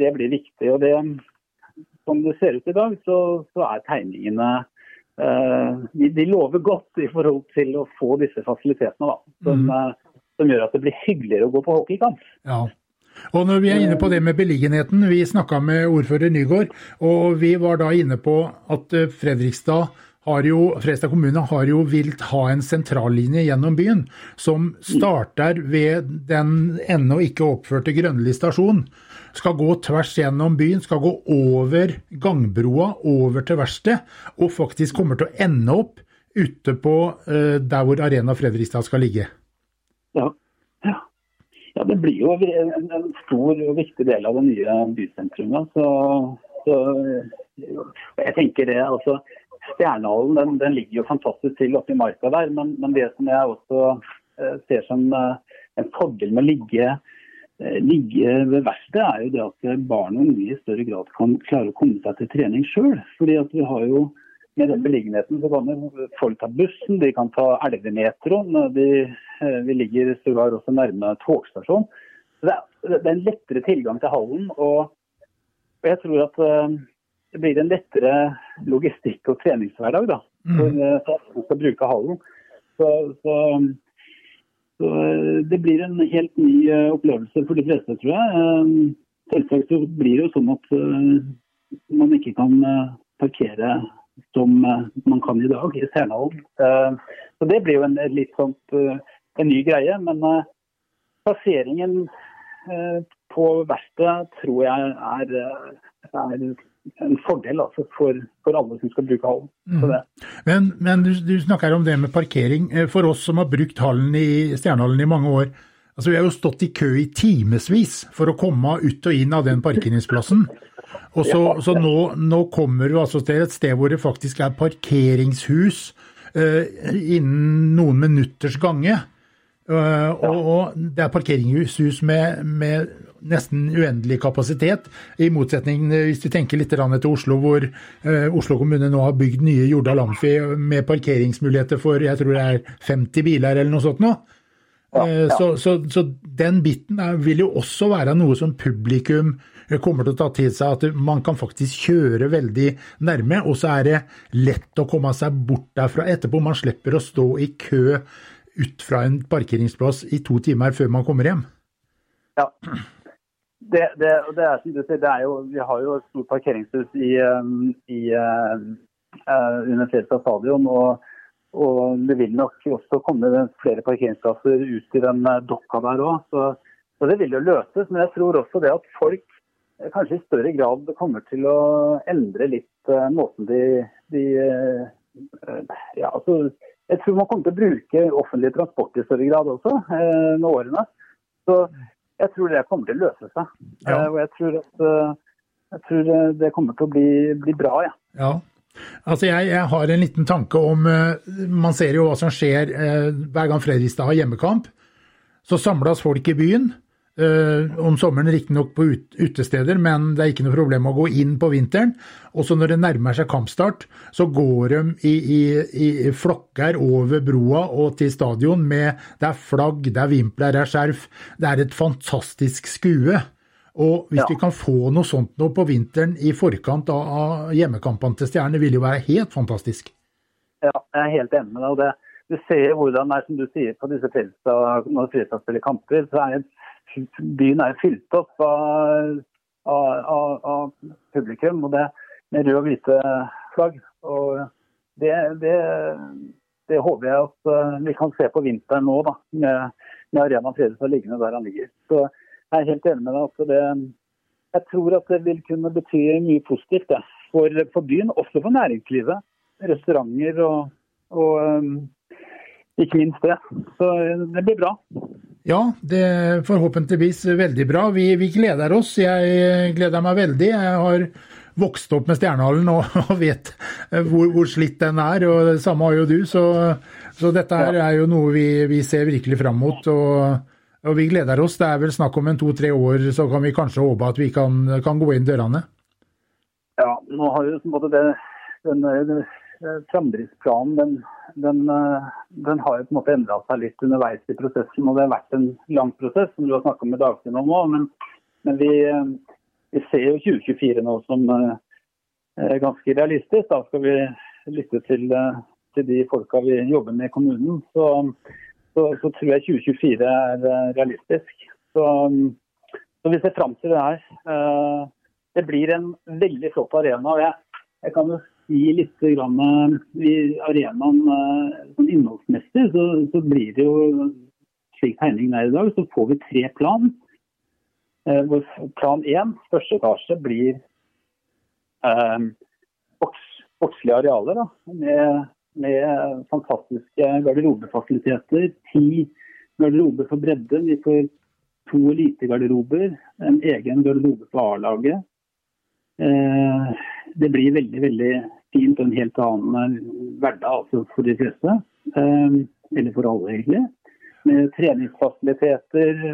det blir viktig. og det som det ser ut i dag, så, så er tegningene eh, de, de, lover godt i forhold til å få disse fasilitetene. Da, som, mm. som gjør at det blir hyggeligere å gå på hockeykamp. Ja. Og når vi er inne på det med beliggenheten, vi snakka med ordfører Nygård, og vi var da inne på at eh, Fredrikstad har jo, Fredrikstad kommune har jo vilt ha en sentrallinje gjennom byen, som starter ved den ennå ikke oppførte Grønli stasjon skal gå tvers gjennom byen, skal gå over gangbroa, over til verkstedet, og faktisk kommer til å ende opp ute på uh, der hvor Arena Fredrikstad skal ligge. Ja. ja. ja det blir jo en, en, stor og viktig del av det nye bysentrumet. Så, så jeg tenker det, altså Stjernehallen den, den, ligger jo fantastisk til oppi marka der, men, men det som jeg også uh, ser som uh, en fordel med å ligge Eh, ligge ved verkstedet, er jo det at barn og unge i større grad kan klare å komme seg til trening sjøl. Fordi vi har jo med den beliggenheten så kan folk ta bussen, de kan ta elvemetroen. Eh, vi ligger sågar også nærme togstasjonen. Det, det, er en lettere tilgang til hallen. Og, jeg tror at det blir en lettere logistikk- og treningshverdag da, for, mm. for at man skal bruke hallen. Så, så så eh, Det blir en helt ny eh, opplevelse for de fleste, tror jeg. Eh, selvsagt så blir det jo sånn at man ikke kan parkere som man kan i dag i Stjernehallen. Så det blir jo en litt sånn, en ny greie. Men plasseringen på verkstedet tror jeg er, er en fordel altså, for, for, alle som skal bruke hallen. Mm. Men, men, du, du snakker om det med parkering. Eh, for oss som har brukt hallen i Stjernehallen i mange år, altså vi har jo stått i kø i timevis for å komme ut og inn av den parkeringsplassen. Og så, ja. så nå, nå, kommer du altså til et sted hvor det faktisk er parkeringshus uh, innen noen minutters gange. Uh, og, og, det er parkeringshus med, med nesten uendelig kapasitet, i motsetning eh, hvis du tenker litt til Oslo, hvor uh, Oslo kommune nå har bygd nye Jordal Amfi med parkeringsmuligheter for jeg tror det er 50 biler eller noe sånt nå. Ja, ja. Så, så, så, den biten er, vil jo også være noe som publikum kommer til å ta til seg, at man kan faktisk kjøre veldig nærme, og så er det lett å komme seg bort derfra etterpå. Man slipper å stå i kø ut fra en parkeringsplass i to timer før man kommer hjem. Ja, det, det, det, er som du sier, er jo, Vi har jo et stort parkeringshus i, um, i uh, uh, Fredrikstad stadion. Og, og, det vil nok også komme flere parkeringsplasser ut i den uh, dokka der òg. Så, så, det vil jo løses. Men jeg tror også det at folk kanskje i større grad kommer til å endre litt måten de, de ja, altså, Jeg tror man kommer til å bruke offentlig transport i større grad også med årene. Så jeg tror det kommer til å løse seg. Ja. Eh, og jeg tror, at, eh, jeg tror eh, det kommer til å bli, bli bra, ja. ja. Altså jeg, jeg, har en liten tanke om Man ser jo hva som skjer hver gang Fredrikstad har hjemmekamp. Så samles folk i byen. Uh, om sommeren riktignok på ut, utesteder, men det er ikke noe problem å gå inn på vinteren. Og så når det nærmer seg kampstart, så går de i, i, i flokker over broa og til stadion med Det er flagg, det er vimpler, det er skjerf. Det er et fantastisk skue. Og hvis ja. vi kan få noe sånt nå på vinteren i forkant av, av hjemmekampene til Stjerne, vil jo være helt fantastisk. Ja, jeg er helt enig med deg. Det, du ser hvordan det er som du sier på disse Fredrikstad, når Fredrikstad spiller kamper, så er det byen er fylt opp av, av, av, publikum. og det med røde og hvite flagg. Og det, det, det, håper jeg at uh, vi kan se på vinteren nå, da, med, med Arena Fredrikstad liggende der han ligger. Så jeg er helt enig med deg at det Jeg tror at det vil kunne bety mye positivt det, for, for byen, også for næringslivet. Restauranter og, og um, ikke minst det. Så det blir bra. Ja, det er forhåpentligvis veldig bra. Vi, vi, gleder oss. Jeg gleder meg veldig. Jeg har vokst opp med Stjernehallen og, (laughs) og vet hvor, hvor, slitt den er. og det Samme har jo du. Så, så dette her er jo noe vi, vi ser virkelig fram mot. Og, og, vi gleder oss. Det er vel snakk om en to-tre år, så kan vi kanskje håpe at vi kan, kan gå inn dørene. Ja, nå har jo på en måte det, den, den framdriftsplanen den, den, den, har jo på en måte endra seg litt underveis i prosessen. og Det har vært en lang prosess, som du har snakka med Dagfinn om òg. Men, men vi, vi, ser jo 2024 nå som er ganske realistisk. Da skal vi lytte til, til de folka vi jobber med i kommunen. Så, så, så tror jeg 2024 er realistisk. Så, så vi ser fram til det her. Det blir en veldig flott arena. og jeg, jeg kan jo si litt grann, I arenaen sånn innholdsmessig så, så, blir det jo slik tegningen er i dag, så får vi tre plan. Hvor plan én, første etasje, blir eh, sportslige arealer da, med, med, fantastiske garderobefasiliteter. Ti garderober for bredden. Vi får to elitegarderober, en egen garderobe for A-laget. Eh, det blir veldig veldig fint og en helt annen hverdag altså for de fleste. Eh, eller for alle, egentlig. Med treningsfasiliteter.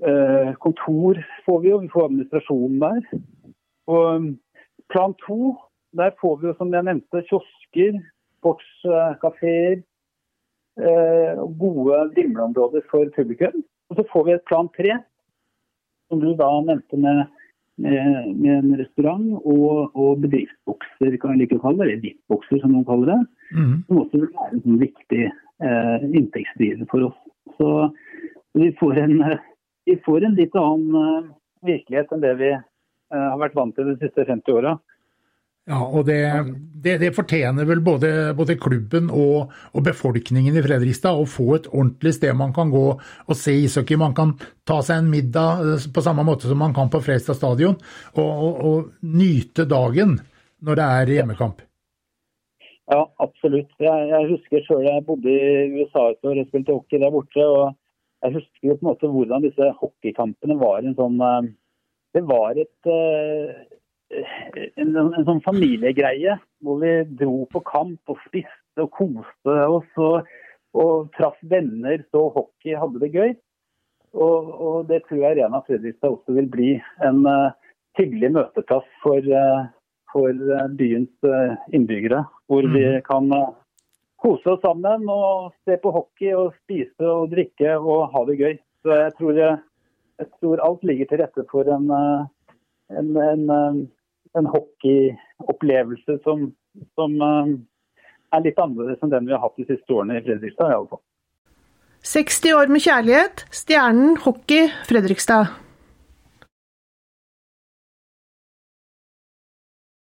Eh, kontor får vi jo, vi får administrasjonen der. Og plan to, der får vi jo som jeg nevnte kiosker, sportskafeer. Gode vrimleområder for publikum. Og så får vi et plan tre, som du da nevnte med med, med en restaurant og, og bedriftsbokser, kan jeg like å kalle det, eller VIP-bokser som noen kaller det. Mm. Som også vil være en sånn viktig eh, inntektsdriver for oss. Så vi får en, vi får en litt annen uh, virkelighet enn det vi uh, har vært vant til de siste 50 åra. Ja, og det, det, det fortjener vel både, både klubben og, og, befolkningen i Fredrikstad å få et ordentlig sted man kan gå og se ishockey. Man kan ta seg en middag eh, på samme måte som man kan på Fredrikstad stadion, og, og, og, nyte dagen når det er hjemmekamp. Ja, absolutt. Jeg, jeg husker sjøl jeg bodde i USA et år og spilte hockey der borte. og Jeg husker på en måte hvordan disse hockeykampene var en sånn eh, Det var et eh, en, en, sånn familiegreie hvor vi dro på kamp og spiste og koste oss og, og traff venner, så hockey, hadde det gøy. Og, og det tror jeg Rena Fredrikstad også vil bli en uh, hyggelig møteplass for, uh, for uh, byens innbyggere. Hvor mm. vi kan kose oss sammen og se på hockey og spise og drikke og ha det gøy. Så jeg tror, jeg tror alt ligger til rette for en, en, en en hockeyopplevelse som, som uh, er litt annerledes enn den vi har hatt de siste årene i Fredrikstad. i alle fall. 60 år med kjærlighet. Stjernen hockey Fredrikstad.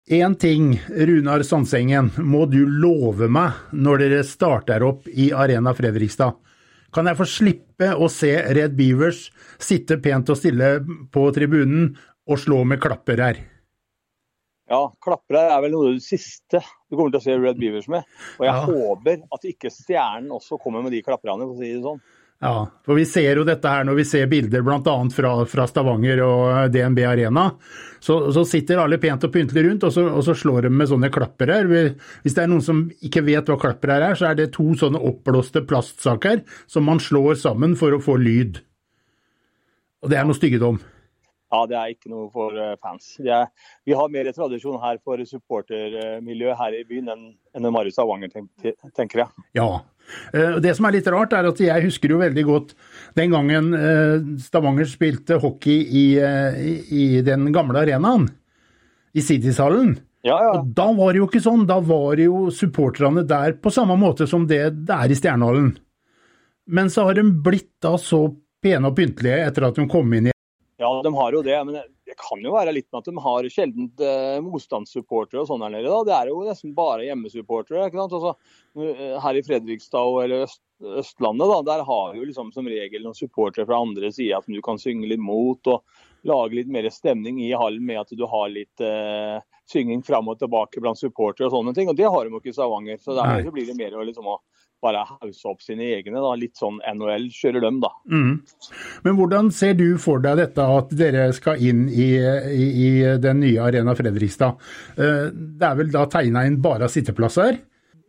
Én ting, Runar Sandsengen, må du love meg når dere starter opp i Arena Fredrikstad. Kan jeg få slippe å se Red Beavers sitte pent og stille på tribunen og slå med klapper her? Ja, klappere er vel noe av det siste du kommer til å se Red Beavers med. Og jeg ja. håper at ikke Stjernen også kommer med de klapperne, for å si det sånn. Ja, for vi ser jo dette her når vi ser bilder bl.a. Fra, fra Stavanger og DNB Arena. Så, så, sitter alle pent og pyntelig rundt, og så, og så, slår de med sånne klapper her. Hvis det er noen som ikke vet hva klapper her er, så er det to sånne oppblåste plastsaker som man slår sammen for å få lyd. Og det er noe styggedom. Ja, det er ikke noe for eh, fans. Er, vi har mer tradisjon her for supportermiljø her i byen enn, enn Marius Stavanger, tenker jeg. Ja. Eh, det som er litt rart, er at jeg husker jo veldig godt den gangen eh, Stavanger spilte hockey i, i den gamle arenaen, i Cityshallen. Ja, ja. Og da var det jo ikke sånn. Da var det jo supporterne der på samme måte som det det er i Stjernehallen. Men så har de blitt da så pene og pyntelige etter at de kom inn i ja, de har jo det. Men det kan jo være litt med at de har sjelden eh, motstandssupportere og sånn her nede. da. Det er jo nesten bare hjemmesupportere. ikke sant? Altså, eh, her i Fredrikstad eller Øst, Østlandet, da, der har vi jo liksom som regel noen supportere fra andre sida som du kan synge litt mot. og lage litt mer stemning i hallen med at du har litt eh, synging fram og tilbake blant supportere og sånne ting. Og det har de jo ikke i Stavanger. Så der blir det mer å liksom å bare hause opp sine egne. da, Litt sånn NHL kjører dem, da. Mm. Men hvordan ser du for deg dette at dere skal inn i, i, i den nye Arena Fredrikstad? Eh, det er vel da tegna inn bare sitteplasser?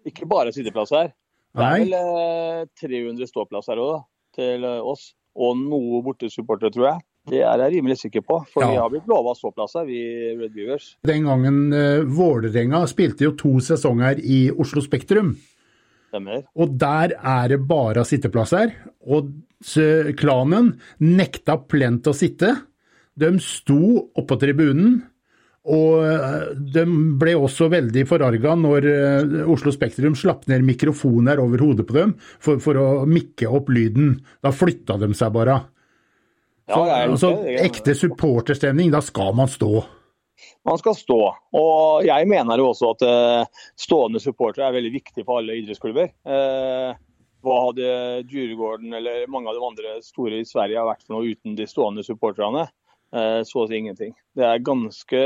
Ikke bare sitteplasser. Det er vel eh, 300 ståplasser òg, til oss. Og noe bortesupportere, tror jeg. Det er jeg rimelig sikker på, for ja. vi har blitt lova ståplasser, vi Red Beavers. Den gangen Vålerenga spilte jo to sesonger i Oslo Spektrum. Stemmer. Og der er det bare sitteplasser. Og klanen nekta plent å sitte. De sto oppå tribunen. Og eh, de ble også veldig forarga når eh, Oslo Spektrum slapp ned mikrofoner over hodet på dem for, for å mikke opp lyden. Da flytta de seg bare. Så, ja, altså, ekte supporterstemning, da skal man stå. Man skal stå. Og jeg mener jo også at uh, stående supportere er veldig viktig for alle idrettsklubber. Uh, hva hadde Djurgården eller mange av de andre store i Sverige vært for noe uten de stående supporterne? Eh, så å si ingenting. Det er ganske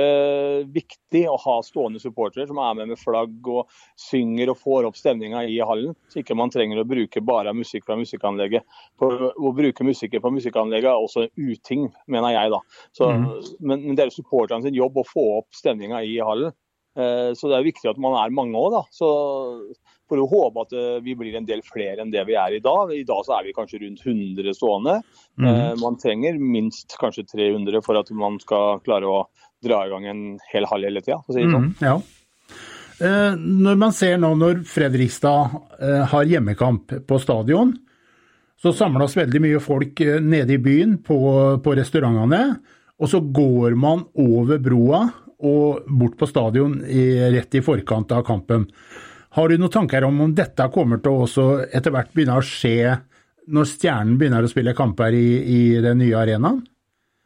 viktig å ha stående supportere som er med med flagg og synger og får opp stemninga i hallen. Så ikke man trenger å bruke bare musikk fra musikkanlegget. For å bruke musikken på musikkanlegget er også en uting, mener jeg. da. Så, mm. Men, men det er supporterne sin jobb å få opp stemninga i hallen. Eh, så det er viktig at man er mange òg, da. Så får jo håpe at eh, vi blir en del flere enn det vi er i dag. I dag så er vi kanskje rundt 100 stående. Mm. Man trenger minst kanskje 300 for at man skal klare å dra i gang en hel hall hele tida, for å si det sånn. Mm, ja. Når man ser nå når Fredrikstad har hjemmekamp på stadion, så samles veldig mye folk nede i byen på, på restaurantene. Og så går man over broa og bort på stadion i, rett i forkant av kampen. Har du noen tanker om om dette kommer til å også etter hvert begynne å skje når Stjernen begynner å spille kamper i, i den nye arenaen?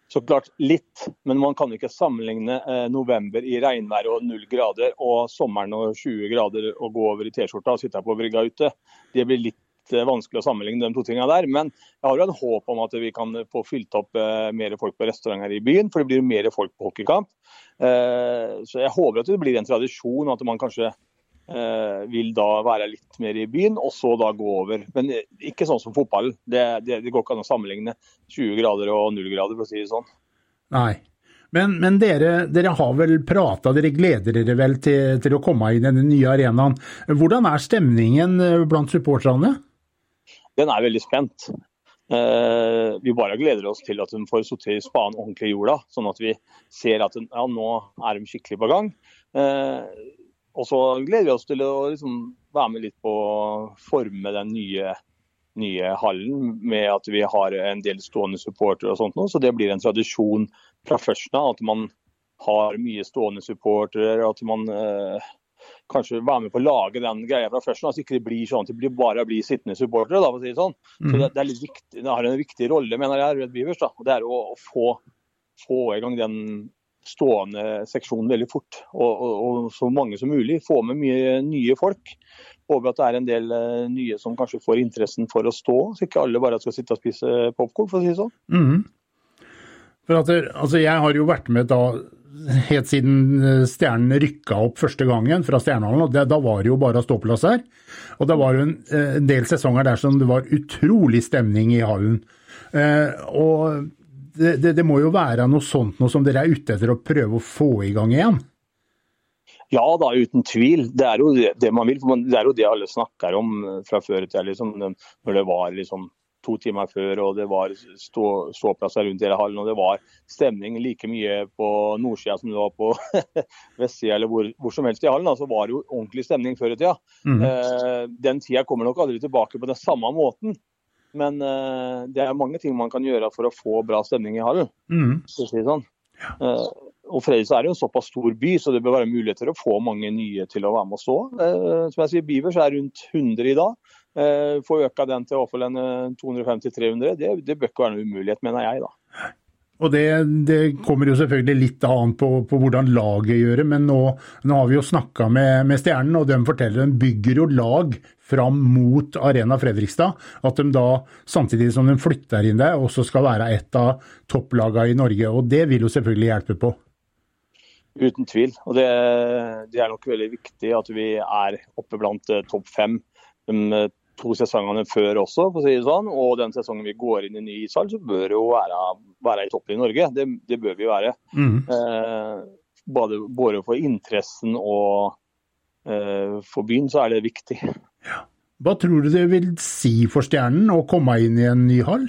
Så klart litt, men man kan ikke sammenligne eh, november i regnvær og null grader og sommeren og 20 grader og gå over i T-skjorta og sitte på brygga ute. Det blir litt Eh, vanskelig å sammenligne de to tingene der. Men jeg har jo en håp om at vi kan få fylt opp eh, mer folk på restauranter i byen, for det blir mer folk på hockeykamp. Så jeg håper at det blir en tradisjon, at man kanskje vil da være litt mer i byen, og så da gå over. Men ikke sånn som fotball. Det, det, det går ikke an å sammenligne 20 grader og 0 grader, for å si det sånn. Nei. Men, men dere, dere, har vel prata, dere gleder dere vel til, til, å komme i den nye arenaen. Hvordan er stemningen blant supporterne? den er veldig spent. Uh, vi bare gleder oss til at de får sortere spaden ordentlig i jorda, sånn at vi ser at ja, nå er de skikkelig på gang. Uh, og så gleder vi oss til å liksom, være med litt på å forme den nye, nye, hallen, med at vi har en del stående supportere og sånt nå. Så det blir en tradisjon fra først av at man har mye stående supportere. At man eh, kanskje være med på å lage den greia fra først, så altså ikke det blir sånn at det bare blir sittende supportere. da, for å si det sånn. Så det, det, viktig, det, har en viktig rolle, mener jeg, Red Beavers. da, og Det er å, å få, få, i gang den stående seksjonen veldig fort. Og, og, og, så mange som mulig. Få med mye nye folk. Håper at det er en del uh, nye som kanskje får interessen for å stå, så ikke alle bare skal sitte og spise popkorn, for å si det sånn. Mm. For at altså Jeg har jo vært med da helt siden eh, Stjernen rykka opp første gangen fra Stjernehallen. og Da var det jo bare ståplass her. Og det var jo en, eh, en, del sesonger der som det var utrolig stemning i hallen. Eh, og det, det, det, må jo være noe sånt noe som dere er ute etter å prøve å få i gang igjen? Ja da, uten tvil. Det er jo det, man vil. For Det er jo det alle snakker om fra før til liksom, når det var liksom to timer før, og det var stå, ståplasser rundt hele hallen. Og det var stemning like mye på nordsida som det var på (laughs) vestsida eller hvor, hvor, som helst i hallen. Så var det jo ordentlig stemning før i tida. Mm. Eh, den tida kommer nok aldri tilbake på den samme måten. Men uh, det er mange ting man kan gjøre for å få bra stemning i hallen. Mm. Si sånn. ja. Uh, og Fredrikstad er jo en såpass stor by, så det bør være muligheter å få mange nye til å være med og stå. Uh, som jeg sier, Bivers er rundt 100 i dag. Få øka den til i hvert fall 250-300, det, det bør ikke være noen umulighet, mener jeg. da. Og det, det, kommer jo selvfølgelig litt an på, på hvordan laget gjør det, men nå, nå har vi jo snakka med, med, Stjernen, og de forteller de bygger jo lag fram mot Arena Fredrikstad. At de da, samtidig som de flytter inn der, også skal være et av topplagene i Norge. Og det vil jo selvfølgelig hjelpe på. Uten tvil. Og det, det er nok veldig viktig at vi er oppe blant eh, topp fem. De to sesongene før også, for å si det sånn. Og den sesongen vi går inn i ny ishall, så bør det jo være, være i toppen i Norge. Det, det bør vi jo være. Mm. Eh, både, både, for interessen og eh, for byen så er det viktig. Ja. Hva tror du det vil si for Stjernen å komme inn i en ny hall?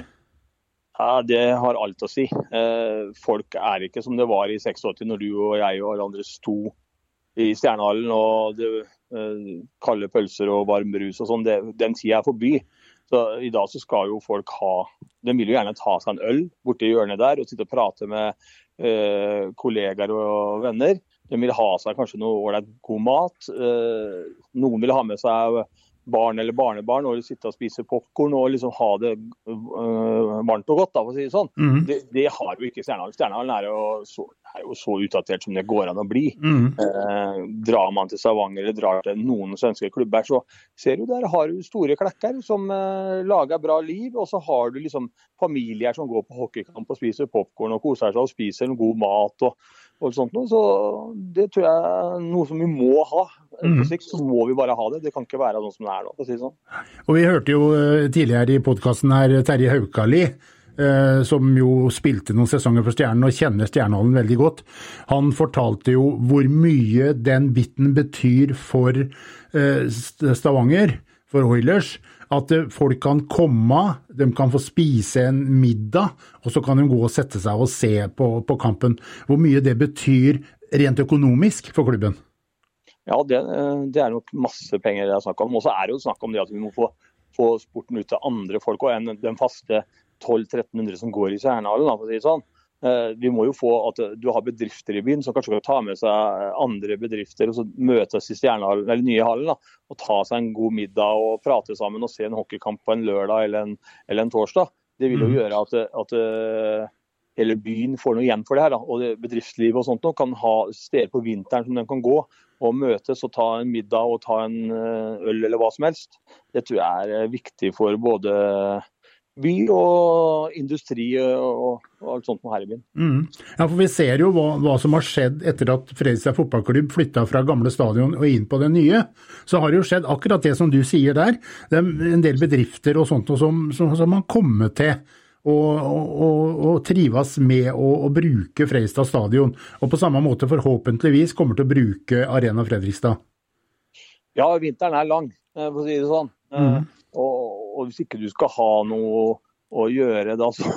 Ja, Det har alt å si. Eh, folk er ikke som det var i 86, når du og jeg og alle andre sto i Stjernehallen og det kalde pølser og varm brus og sånn, den tida er forbi. Så I dag så skal jo folk ha De vil jo gjerne ta seg en øl borti hjørnet der og sitte og prate med eh, kollegaer og venner. De vil ha seg kanskje noe ålreit god mat. Eh, noen vil ha med seg barn eller barnebarn og sitte og spise popkorn og liksom ha det uh, varmt og godt, da, for å si det sånn. Mm. Det, det, har jo ikke Stjernehallen. Stjernehallen er, er, jo så utdatert som det går an å bli. Mm. Eh, drar man til Stavanger eller drar til noen svenske klubber, så ser du der har du store klekker som eh, lager bra liv, og så har du liksom familier som går på hockeykamp og spiser popkorn og koser seg og spiser en god mat. og og sånt noe. Så det tror jeg er noe som vi må ha. På mhm. sikt så må vi bare ha det. Det kan ikke være sånn som det er nå, for å si det sånn. Og vi hørte jo eh, tidligere i podkasten her Terje Haukali. Eh, som jo spilte noen sesonger for Stjernen og kjenner Stjernehallen veldig godt. Han fortalte jo hvor mye den biten betyr for eh, Stavanger, for Oilers at eh, folk kan komme, de kan få spise en middag, og så kan de gå og sette seg og se på, på kampen. Hvor mye det betyr rent økonomisk for klubben? Ja, det, det er nok masse penger det er snakk om. Og så er det jo snakk om det at vi må få, få sporten ut til andre folk enn den faste 1200-1300 som går i Kjernehallen, for å si det sånn. Eh, vi må jo få at du har bedrifter i byen som kanskje kan ta med seg andre bedrifter og så møtes i eller nye hallen da, og ta seg en god middag og prate sammen og se en hockeykamp på en lørdag eller en, eller en torsdag. Det vil jo mm. gjøre at, at uh, hele byen får noe igjen for det her. Da. Og bedriftslivet og sånt noe kan ha steder på vinteren som de kan gå og møtes og ta en middag og ta en uh, øl eller hva som helst. Det tror jeg er viktig for både by og industri og, og alt sånt her i byen. Mm. Ja, for Vi ser jo hva, hva, som har skjedd etter at Fredrikstad fotballklubb flytta fra gamle stadion og inn på det nye. Så har det jo skjedd akkurat det som du sier der. Det er en del bedrifter og sånt som, som, som har kommet til. Og, og, og, trives med å, å bruke Fredrikstad stadion. Og på samme måte forhåpentligvis kommer til å bruke Arena Fredrikstad. Ja, vinteren er lang, eh, for å si det sånn. Mm. Og, og hvis ikke du skal ha noe å gjøre da, (laughs) så,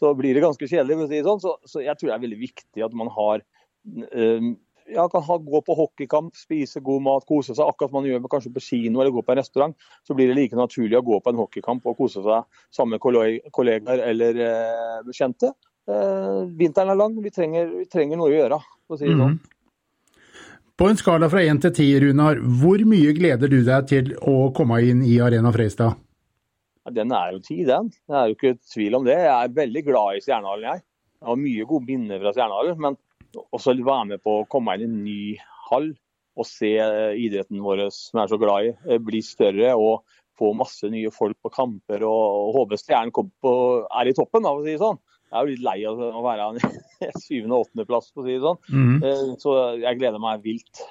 så blir det ganske kjedelig. si sånn. Så, så, jeg tror det er veldig viktig at man har um, ja, kan ha, gå på hockeykamp, spise god mat, kose seg. Akkurat som man gjør kanskje på kino eller gå på en restaurant, så blir det like naturlig å gå på en hockeykamp og kose seg sammen med kollegaer eller eh, bekjente. Eh, vinteren er lang, vi trenger, vi trenger, noe å gjøre, å si det sånn. Mm. På en skala fra én til ti, Runar, hvor mye gleder du deg til å komme inn i Arena Freistad? Den er jo ti, den. Det er jo ikke tvil om det. Jeg er veldig glad i Stjernehallen, jeg. Jeg har mye gode minner fra Stjernehallen. Men også være med på å komme inn i en ny hall og se eh, idretten vår som jeg er så glad i, eh, bli større og få masse nye folk på kamper. Og, håper Stjernen er i toppen, for å si det sånn. Jeg er jo litt lei av å være (laughs) syvende- og åttendeplass, for å si det sånn. Mm. Så jeg gleder meg vilt.